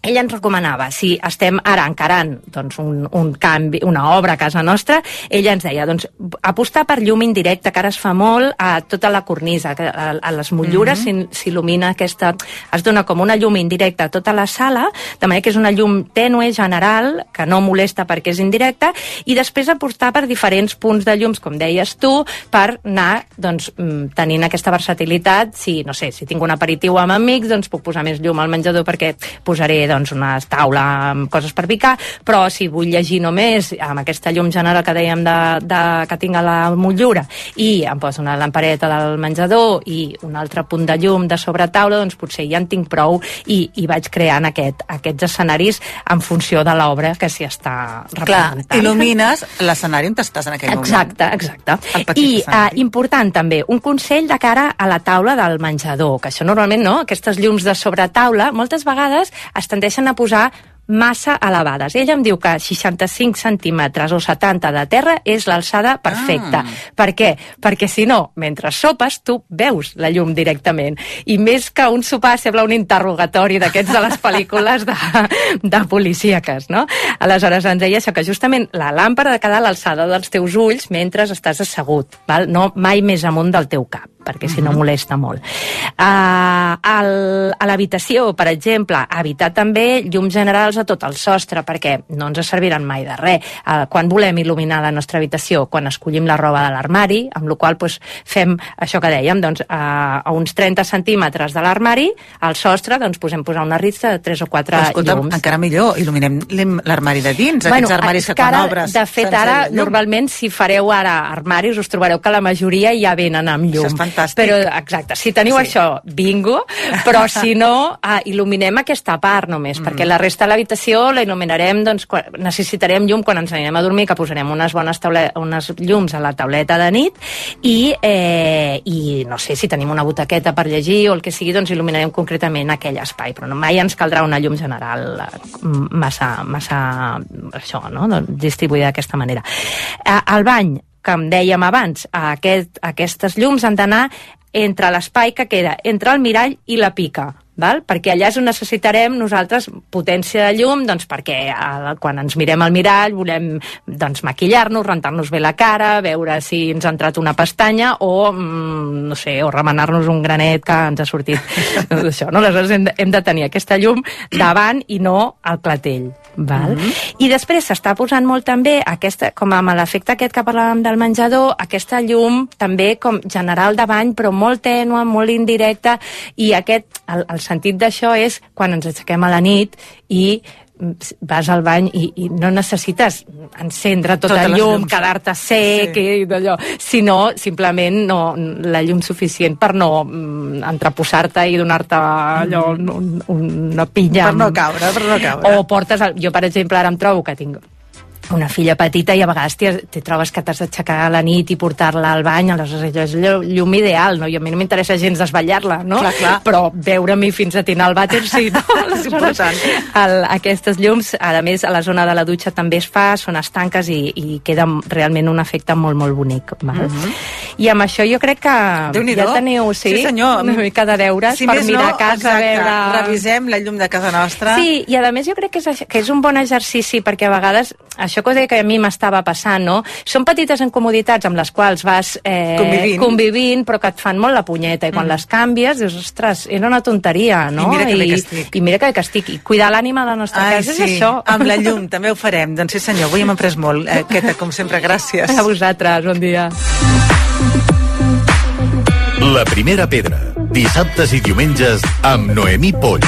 ell ens recomanava, si estem ara encarant doncs, un, un canvi, una obra a casa nostra, ell ens deia doncs, apostar per llum indirecta, que ara es fa molt a tota la cornisa, a, a les motllures mm -hmm. s'il·lumina aquesta... es dona com una llum indirecta a tota la sala, de manera que és una llum tènue, general, que no molesta perquè és indirecta, i després apostar per diferents punts de llums, com deies tu, per anar doncs, mm, tenint aquesta versatilitat. Si, no sé, si tinc un aperitiu amb amics, doncs puc posar més llum al menjador perquè posaré doncs, una taula amb coses per picar, però si vull llegir només amb aquesta llum general que dèiem de, de, que tinc a la motllura i em poso una lampareta del menjador i un altre punt de llum de sobre taula, doncs potser ja en tinc prou i, i vaig creant aquest, aquests escenaris en funció de l'obra que s'hi està Clar, representant. il·lumines l'escenari on estàs en aquell moment. Exacte, exacte. I uh, important també, un consell de cara a la taula del menjador, que això normalment, no?, aquestes llums de sobre taula, moltes vegades es tendeixen a posar massa elevades. Ella em diu que 65 centímetres o 70 de terra és l'alçada perfecta. Ah. Per què? Perquè si no, mentre sopes, tu veus la llum directament. I més que un sopar sembla un interrogatori d'aquests de les pel·lícules de, de policíaques, no? Aleshores ens deia això, que justament la làmpara ha de quedar a l'alçada dels teus ulls mentre estàs assegut, val? no mai més amunt del teu cap perquè si no molesta molt. Uh, al, a l'habitació, per exemple, evitar també llums generals a tot el sostre, perquè no ens serviran mai de res. Uh, quan volem il·luminar la nostra habitació? Quan escollim la roba de l'armari, amb la qual pues, fem això que dèiem, doncs, uh, a uns 30 centímetres de l'armari, al sostre, doncs, posem posar una ritza de 3 o 4 Però, escolta, llums. encara millor, il·luminem l'armari de dins, aquests armaris que, quan obres... De fet, ara, la llum. normalment, si fareu ara armaris, us trobareu que la majoria ja venen amb llum. Això és fantàstic. Però, exacte, si teniu Sí. això, bingo, però si no, ah, il·luminem aquesta part només, mm. perquè la resta de l'habitació la il·luminarem, doncs, quan, necessitarem llum quan ens anirem a dormir, que posarem unes bones taule, unes llums a la tauleta de nit, i, eh, i no sé, si tenim una butaqueta per llegir o el que sigui, doncs il·luminarem concretament aquell espai, però no, mai ens caldrà una llum general eh, massa, massa això, no? doncs, distribuïda d'aquesta manera. Al bany, que em dèiem abans, aquest, aquestes llums han d'anar entre l'espai que queda entre el mirall i la pica, val? perquè allà és on necessitarem nosaltres potència de llum, doncs perquè eh, quan ens mirem al mirall volem doncs, maquillar-nos, rentar-nos bé la cara, veure si ens ha entrat una pestanya o, mm, no sé, o remenar-nos un granet que ens ha sortit això, no? Aleshores hem de, hem de tenir aquesta llum davant i no al clatell. Val? Mm -hmm. I després s'està posant molt també, aquesta, com amb l'efecte aquest que parlàvem del menjador, aquesta llum també com general de bany, però molt tènua, molt indirecta, i aquest, el, el sentit d'això és quan ens aixequem a la nit i mm, vas al bany i, i no necessites encendre tota el les llum, quedar-te sec Sí. i d'allò, sinó simplement no, la llum suficient per no mm, entreposar-te i donar-te allò un, un, una pinya. Per no caure, per no caure. o portes... El... Jo, per exemple, ara em trobo que tinc una filla petita i a vegades te, te trobes que t'has d'aixecar a la nit i portar-la al bany, aleshores és llum, ideal, no? I a mi no m'interessa gens desvetllar-la, no? Clar, clar. Però veure-m'hi fins a tinar el vàter sí, no? És important. El, aquestes llums, a més, a la zona de la dutxa també es fa, són estanques i, i queda realment un efecte molt, molt bonic. Val? I amb això jo crec que ja teniu, sí, Sí, senyor. una mica de deures Si per mirar no, a casa, exacte, veure... revisem la llum de casa nostra. Sí, i a més jo crec que és, que és un bon exercici perquè a vegades, això que us deia que a mi m'estava passant, no? Són petites incomoditats amb les quals vas eh, Convivint. convivint, però que et fan molt la punyeta, i quan les canvies dius, ostres, era una tonteria, no? I mira que bé que estic. I mira que bé que estic. I cuidar l'ànima de la nostra Ai, casa sí, és això. amb la llum també ho farem. Doncs sí senyor, avui hem après molt. Eh, Queta, com sempre, gràcies. A vosaltres, bon dia. La primera pedra. Dissabtes i diumenges amb Noemí Polls.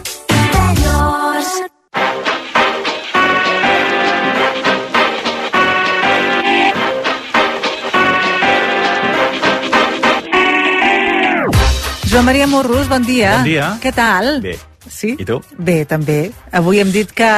Joan Maria Morrus, bon dia. Bon dia. Què tal? Bé. Sí? I tu? Bé, també. Avui hem dit que,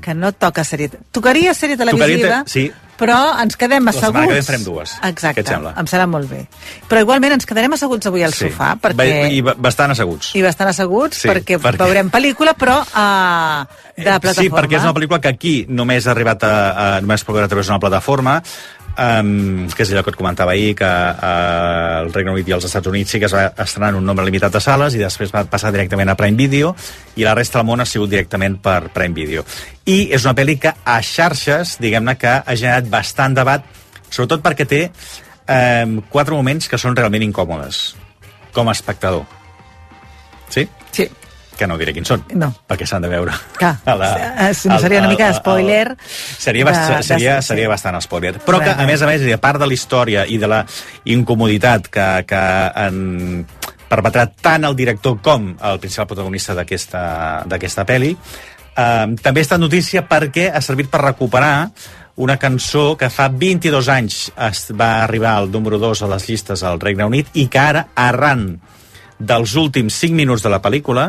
que no toca sèrie... Tocaria sèrie televisiva, Tocaria te- sí. però ens quedem La asseguts. setmana que ve farem dues. Exacte. Què et sembla? Em serà molt bé. Però igualment ens quedarem asseguts avui al sofà, perquè... I ba- bastant asseguts. I bastant asseguts, Sí, perquè, perquè- veurem pel·lícula, però uh, de plataforma. Sí, perquè és una pel·lícula que aquí només ha arribat a, a només pot veure a través d'una plataforma, um, que és allò que et comentava ahir, que uh, el Regne Unit i els Estats Units sí que es va estrenar en un nombre limitat de sales i després va passar directament a Prime Video i la resta del món ha sigut directament per Prime Video. I és una pel·li que a xarxes, diguem-ne que ha generat bastant debat, sobretot perquè té um, quatre moments que són realment incòmodes com a espectador. Sí? Sí. Que no diré quins són, No. perquè s'han de veure. Clar, A la- eh, si no seria una mica spoiler Seria, de- bast de- seria, sí. seria bastant spoiler. Però que, a més a més, a part de la història i de la incomoditat que, que han perpetrat tant el director com el principal protagonista d'aquesta pel·li, eh, també estat notícia perquè ha servit per recuperar una cançó que fa 22 anys es va arribar al número 2 a les llistes al Regne Unit i que ara, arran dels últims 5 minuts de la pel·lícula,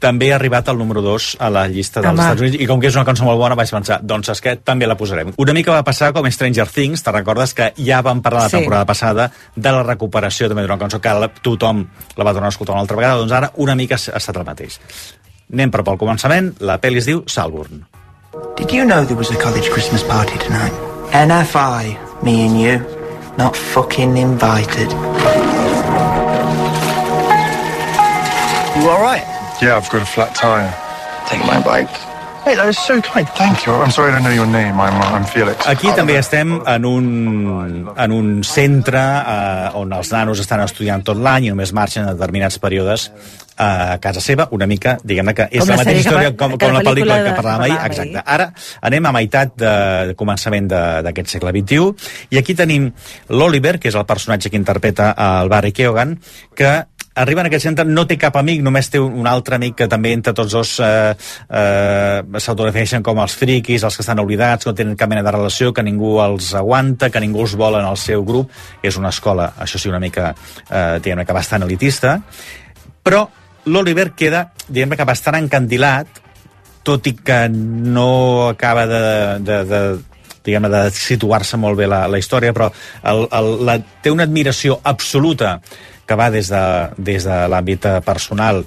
també ha arribat al número 2 a la llista dels Home. Estats Units i com que és una cançó molt bona vaig pensar, doncs és que també la posarem. Una mica va passar com Stranger Things, te recordes que ja vam parlar la Sí. temporada passada de la recuperació també d'una cançó que la, tothom la va tornar a escoltar una altra vegada, doncs ara una mica ha estat el mateix. Anem però pel començament, la pel·li es diu Salburn. Did you know there was a college Christmas party tonight? NFI, me and you, not fucking invited. You alright? Yeah, I've got a flat tire. Take my bike. Hey, that is so kind. Thank you. I'm sorry I don't know your name. I'm, uh, I'm Felix. Aquí també estem en un, en un centre eh, on els nanos estan estudiant tot l'any i només marxen en determinats períodes eh, a casa seva, una mica, diguem-ne que és Com la la mateixa que història va- com, que com la la pel·lícula que de- parlàvem que ahir. Exacte. Ara anem a meitat de, de començament de- d'aquest segle XXI i aquí tenim l'Oliver, que és el personatge que interpreta el Barry Keoghan, que arriba en aquest centre, no té cap amic, només té un, altre amic que també entre tots dos eh, eh, s'autodefineixen com els friquis, els que estan oblidats, que no tenen cap mena de relació, que ningú els aguanta, que ningú els vol en el seu grup. És una escola, això sí, una mica, eh, diguem que bastant elitista, però l'Oliver queda, diguem que bastant encandilat, tot i que no acaba de, de, de diguem de situar-se molt bé la, la història, però el, el, la, té una admiració absoluta que va des de, des de l'àmbit eh, personal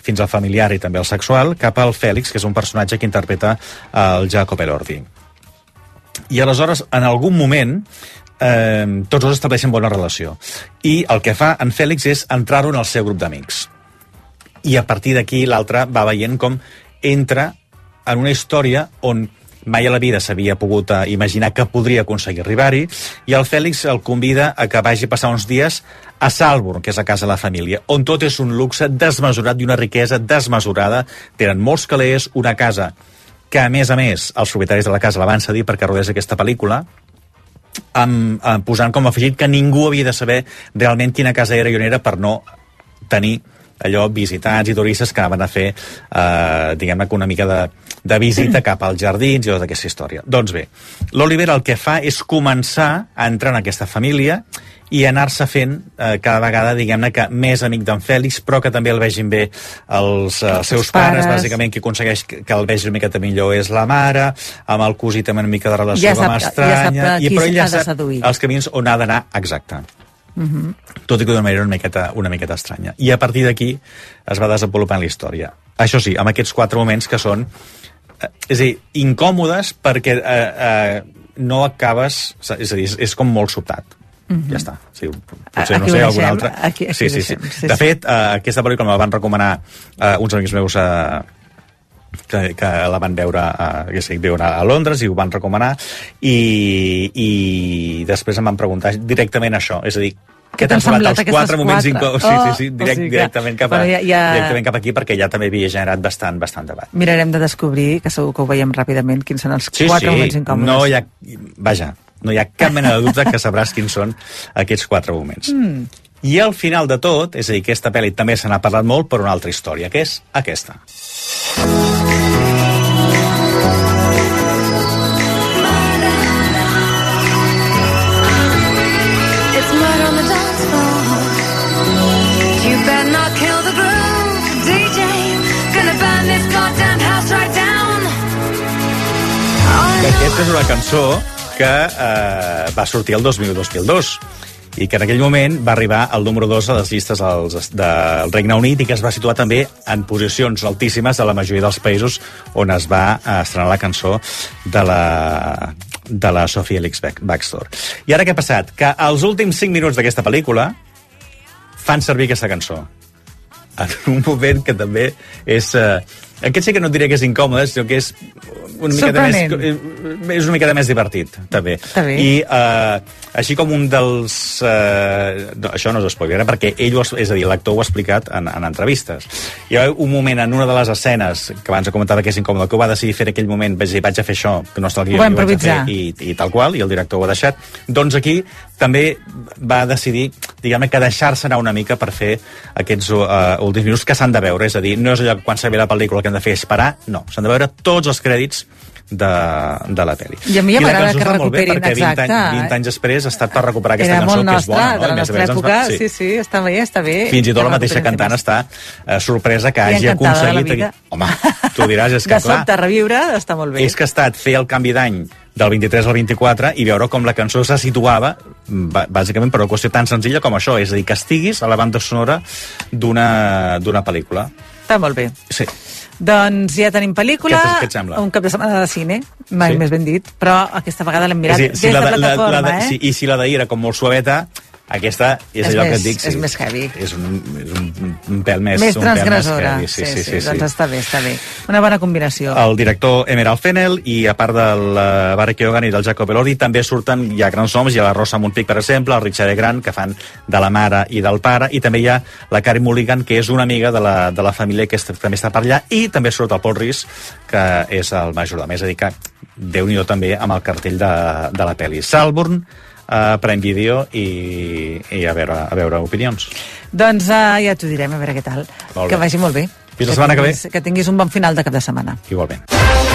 fins al familiar i també al sexual, cap al Fèlix, que és un personatge que interpreta el Jacob Elordi. I aleshores, en algun moment, eh, tots dos estableixen bona relació. I el que fa en Fèlix és entrar-ho en el seu grup d'amics. I a partir d'aquí l'altre va veient com entra en una història on mai a la vida s'havia pogut eh, imaginar que podria aconseguir arribar-hi, i el Fèlix el convida a que vagi a passar uns dies a Salburn, que és a casa de la família, on tot és un luxe desmesurat i una riquesa desmesurada. Tenen molts calés, una casa que, a més a més, els propietaris de la casa la van cedir perquè rodés aquesta pel·lícula, amb, amb, posant com a afegit que ningú havia de saber realment quina casa era i on era per no tenir allò visitants i turistes que anaven a fer eh, diguem-ne una mica de, de visita cap als jardins i tota aquesta història. Doncs bé, l'Oliver el que fa és començar a entrar en aquesta família i anar-se fent eh, cada vegada, diguem-ne, que més amic d'en Fèlix, però que també el vegin bé els, eh, els seus pares, pares. bàsicament, qui aconsegueix que, que el vegi una miqueta millor és la mare, amb el cosí també una mica de relació Ja sap- a ja sap estranya, a qui i però ell ja sap seduir. els camins on ha d'anar exacte Mhm. tot i que d'una manera una miqueta, una miqueta estranya. I a partir d'aquí es va desenvolupant la història. Això sí, amb aquests quatre moments que són, eh, és a dir, incòmodes perquè eh, eh, no acabes... És a dir, és, és com molt sobtat. Mhm. Ja està. Sí, potser, no aquí sé, ho algun deixem, altre... aquí- aquí sí, sí, sí. deixem, sí, De sí. fet, eh, aquesta pel·lícula me la van recomanar eh, uns amics meus eh, que, que la van veure a, que sé, viuen a, a Londres i ho van recomanar i, i després em van preguntar directament això, és a dir, què t'han semblat els quatre moments quatre? incòmodes? Sí, sí, sí, Oh, direct, o sigui directament, cap a, ja- ja- directament cap aquí perquè ja també havia generat bastant, bastant debat. Mirarem de descobrir, que segur que ho veiem ràpidament, quins són els Sí, quatre sí, moments incòmodes. no hi ha... Vaja, no hi ha cap mena de dubte que sabràs quins són aquests quatre moments. Mm. I al final de tot, és a dir, aquesta pel·li també se n'ha parlat molt per una altra història, que és aquesta. It's murder on the dance floor. You better not kill the groove, DJ. Gonna burn this goddamn house right down. Que aquesta és una cançó que eh, va sortir el 2000-2002 i que en aquell moment va arribar al número 2 a les llistes dels, del Regne Unit i que es va situar també en posicions altíssimes de la majoria dels països on es va estrenar la cançó de la, de la Sophie Elix Baxter. I ara què ha passat? Que als últims 5 minuts d'aquesta pel·lícula fan servir aquesta cançó en un moment que també és... Eh, aquest sí que no et diré que és incòmode, sinó que és una miqueta més, Sorprenent. és una miqueta més divertit, també. Està bé. I eh, així com un dels... Eh, no, això no és spoiler, perquè ell, ho, és a dir, l'actor ho ha explicat en, en entrevistes. Hi ha un moment en una de les escenes, que abans comentava que és incòmode, que ho va decidir fer en aquell moment, vaig dir, vaig a fer això, que no està al guió, Ho vaig a fer, i, i tal qual, i el director ho ha deixat. Doncs aquí també va decidir, diguem que deixar-se anar una mica per fer aquests uh, últims minuts que s'han de veure. És a dir, no és allò quan s'ha la pel·lícula que hem de fer esperar, no. S'han de veure tots els crèdits de, de la pel·li. I a mi ja m'agrada que molt bé, recuperin, perquè 20, exacte. anys, 20 anys després ha estat per recuperar aquesta Era cançó, molt que és nostra, bona. no? de la nostra època. va- Sí, sí, està bé, està bé. Fins i tot Que la mateixa recuperin cantant està eh, sorpresa que I hagi de aconseguit... Home, tu diràs, és que De clar, sobte reviure està molt bé. és que ha estat fer el canvi d'any del 23 al 24 i veure com la cançó se situava bà- bàsicament per una qüestió tan senzilla com això, és a dir, que estiguis a la banda sonora d'una pel·lícula. Està molt bé. Sí. Doncs ja tenim pel·lícula, Què et- què et sembla? un cap de setmana de cine, mai Sí? més ben dit, però aquesta vegada l'hem mirat a dir, des si la, de- la, plataforma, la, de, eh? si, I si la d'ahir era com molt suaveta, aquesta és, És allò més- que et dic. és més heavy. És un, és un, un pèl més... més un pèl transgressora. heavy, sí, sí, sí, sí, Doncs està bé, està bé. Una bona combinació. el director Emerald Fennell i a part del uh, Barry Keoghan i del Jacob Elordi també surten, hi ha grans noms, hi ha la Rosa Montpic per exemple, el Richard E. Grant que fan de la mare i del pare i també hi ha la Carey Mulligan que és una amiga de la, de la família que est- també està per allà i també surt el Paul Rhys que és el majordom, és a dir que déu nhi també amb el cartell de, de la pel·li Salburn, uh, Prime Video i, i a, veure, a veure opinions Doncs uh, ja t'ho direm, a veure què tal. Que vagi molt bé. Fins la setmana que ve. tinguis, Que tinguis un bon final de cap de setmana. igualment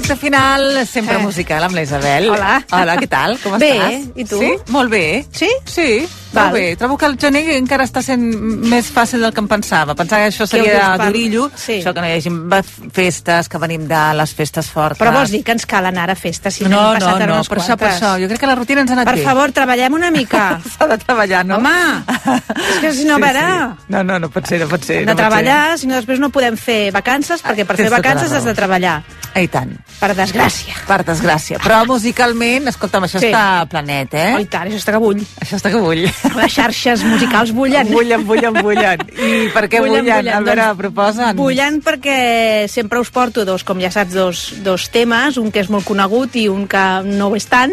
Recte final, sempre Eh. musical amb la Isabel. Hola. Hola, què tal? Com Bé, estàs? i tu? Sí? Molt bé. Sí? Sí, Val. molt bé. Trobo que el gener encara està sent més fàcil del que em pensava. Pensava que això seria parlar? d'orillo, Sí. això que no hi hagi festes, que venim de les festes fortes. Però vols dir que ens cal anar a festes si No, no, passat ara no, unes per això, per quantes? això. Jo crec que la rutina ens ha anat Per bé. favor, treballem una mica. S'ha de treballar, no? Home, és que si no, a veure... No, no, no pot ser, no pot ser. Hem no de treballar, si no després no podem fer vacances, perquè per Tens fer tota vacances has de treballar. I tant. Per desgràcia. Per desgràcia. Però musicalment, escolta'm, això Sí. està planet, eh? Oh, i tant, això està que bull. Això està que bull. Les xarxes musicals bullen. Bullen, bullen, bullen. I per què bullen? A veure, Doncs, proposen. Bullen perquè sempre us porto dos, com ja saps, dos, dos temes, un que és molt conegut i un que no ho és tant,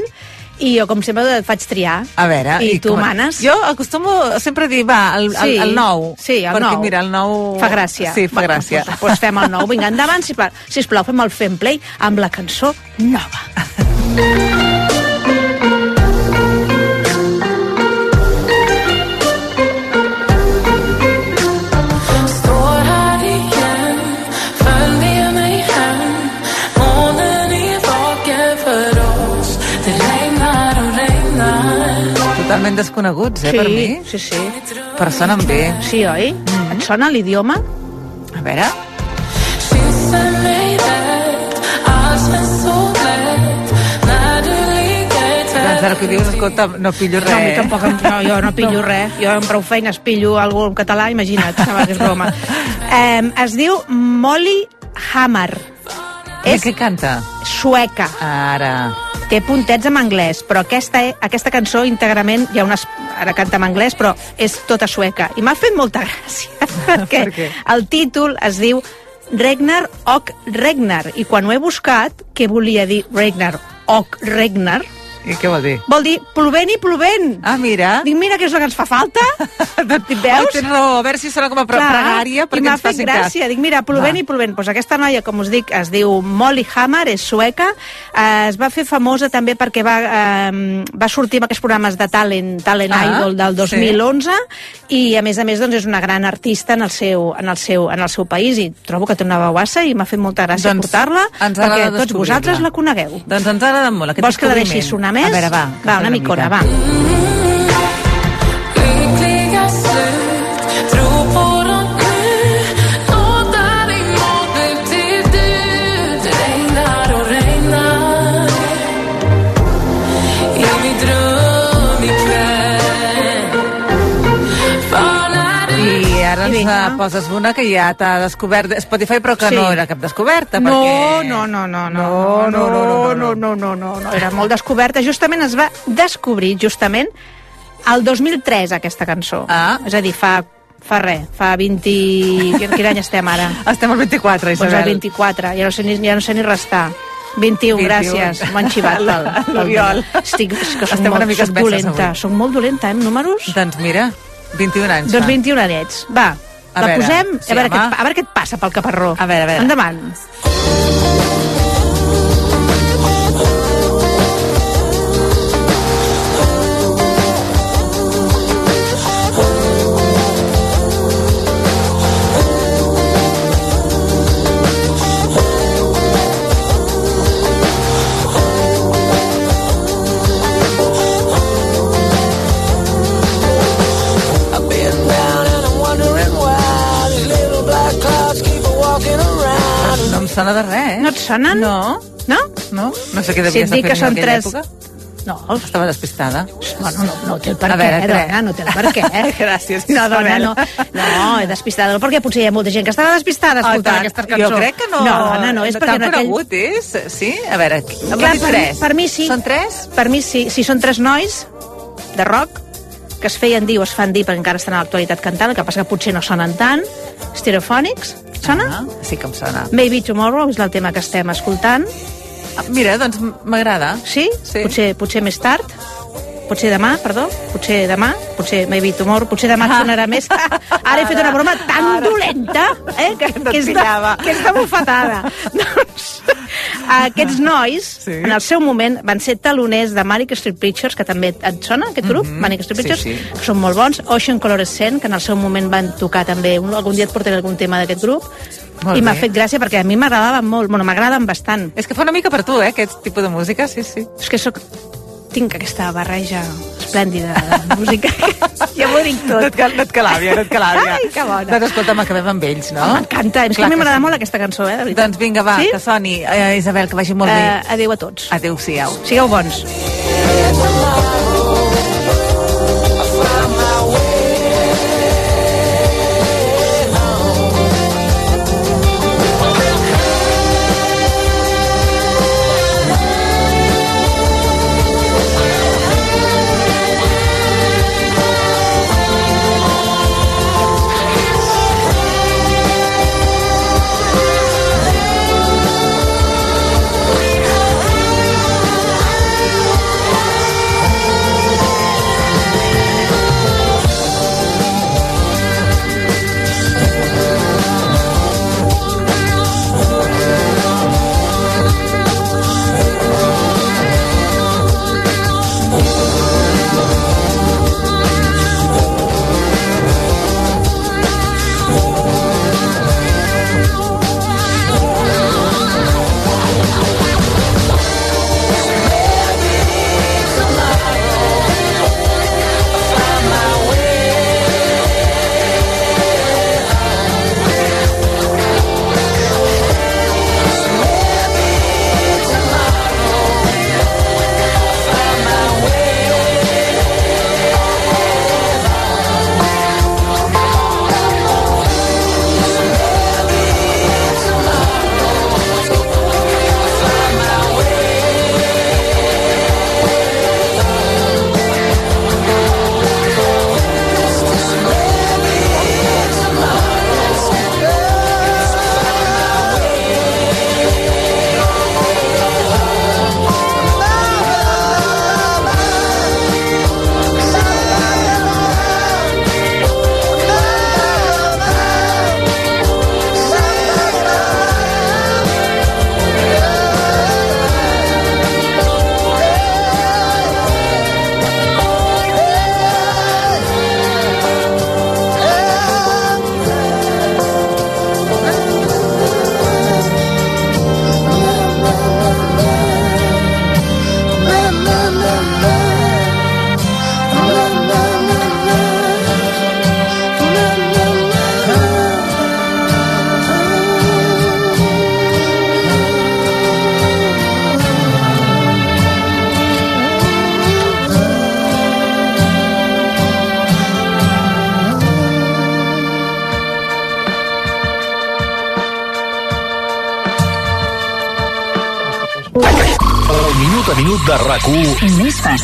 i jo, com sempre, et faig triar. A veure... I, tu com- manes. Jo acostumo sempre a dir, va, el, el, Sí. el nou. Sí, el perquè, nou. mira, el nou... Fa gràcia. Sí, fa gràcia. Doncs pues fem el nou. Vinga, endavant, sisplau, sisplau fem el Fem Play amb la cançó nova. Totalment desconeguts, eh, sí, per mi. Sí, sí. Però sonen bé. Sí, oi? Mm. Et sona l'idioma? A veure... Doncs ara que dius, escolta, no pillo res. No, a mi tampoc, no, jo no pillo res. Jo amb prou feines pillo algú en català, imagina't, que és broma. Eh, es diu Molly Hammer. És què canta? sueca. Ara... Té puntets en anglès, però aquesta, aquesta cançó íntegrament, hi ha unes, ara canta en anglès, però és tota sueca. I m'ha fet molta gràcia, perquè Per què? el títol es diu Regnar och Regnar, i quan ho he buscat, què volia dir Regnar och Regnar? I què vol dir? Vol dir plovent i plovent. Ah, mira. Dic, mira, que és el que ens fa falta. Doncs, Veus? Tens raó, a veure si sona com a pre pregària i perquè m'ha ens fet facin gràcia. cas. Dic, mira, plovent Va. i plovent. Pues aquesta noia, com us dic, es diu Molly Hammer, és sueca. Eh, es va fer famosa també perquè va, eh, va sortir en aquests programes de Talent, Talent Ah, Idol del sí. 2011 i, a més a més, doncs, és una gran artista en el seu, en el seu, en el seu país i trobo que té una veuassa i m'ha fet molta gràcia Doncs portar-la perquè tots vosaltres la conegueu. Doncs ens agrada molt aquest Vols que la deixi sonar més? A veure, va. Va, soni una micona, va. Poses una que ja t'ha descobert Spotify, però que Sí. no era cap descoberta, No, perquè... no, no, no, no, no, no, no, no, no, no, no, no, era molt descoberta. Justament es va descobrir, justament, el 2003, aquesta cançó. Ah. És a dir, fa, fa res, fa 20... Quin, quin any estem ara? Estem al 24, Doncs Isabel. el 24, ja no sé ni, ja no sé ni restar. 21, 21. gràcies. M'ho han xivat L'Oriol. Estic, és que soc Estem molt, una mica soc dolenta, avui. soc molt dolenta, eh, números. Doncs mira, 21 anys Doncs fa. 21 anyets. Va, A la veure, posem, sí, a, veure què, home. a veure què et passa pel caparró. A veure, a veure. Endavant. Sona de res, eh? No et sonen? No. No? No? No sé què Si devia et estar dic que fent són en aquella tres- època. No. Estava despistada. Bueno, no, no té el per A què, veure, eh, dona, no té el per què. Eh? Gràcies, No, dona, no. No, despistada, no, perquè potser hi ha molta gent que estava despistada escoltant tant. aquesta cançó. Jo crec que no. No, dona, no, és no perquè tan en aquell... conegut és, sí? A veure, Clar, per, tres. per mi sí. Són tres? Per mi sí. Si són tres nois de rock que es feien dir o es fan dir perquè encara estan a l'actualitat cantant, el que passa que potser no sonen tant. Stereophonics, sona? Ah, sí que em sona. Maybe Tomorrow és el tema que estem escoltant. Ah, Mira, doncs m'agrada. Sí? Sí. Potser, potser més tard? Potser demà, perdó? Potser demà? Potser maybe tomorrow? Potser demà et sonarà més? Ara he fet una broma tan dolenta eh, que, que, és de, que és de bufetada. doncs, aquests nois, Sí. en el seu moment, van ser taloners de Manic Street Preachers, que també et sona, aquest grup? Mhm. Manic Street Sí, Preachers, sí. que són molt bons. Ocean Colorescent, que en el seu moment van tocar també, un, algun dia et portaré algun tema d'aquest grup. Molt I m'ha fet gràcia perquè a mi m'agradaven molt, bueno, m'agraden bastant. És que fa una mica per tu, eh, aquest tipus de música, sí, sí. És que soc... Tinc aquesta barreja esplèndida de música. ja m'ho dic tot. No et, cal, no et calàvia, no et calàvia. Ai, que bona. Doncs escolta'm, acabem amb ells, no? M'encanta. És que Clar a mi que m'agrada sí. molt aquesta cançó, eh, de veritat. Doncs vinga, va, Sí? que soni. Eh, Isabel, que vagi molt Eh, bé. adéu a tots. Adéu-siau. Sigueu bons. Thank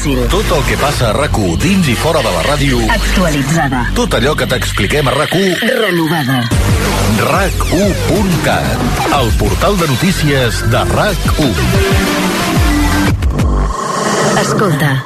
fàcil. Tot el que passa a rac dins i fora de la ràdio. Actualitzada. Tot allò que t'expliquem a rac Renovada. RAC1.cat, el portal de notícies de RAC1. Escolta,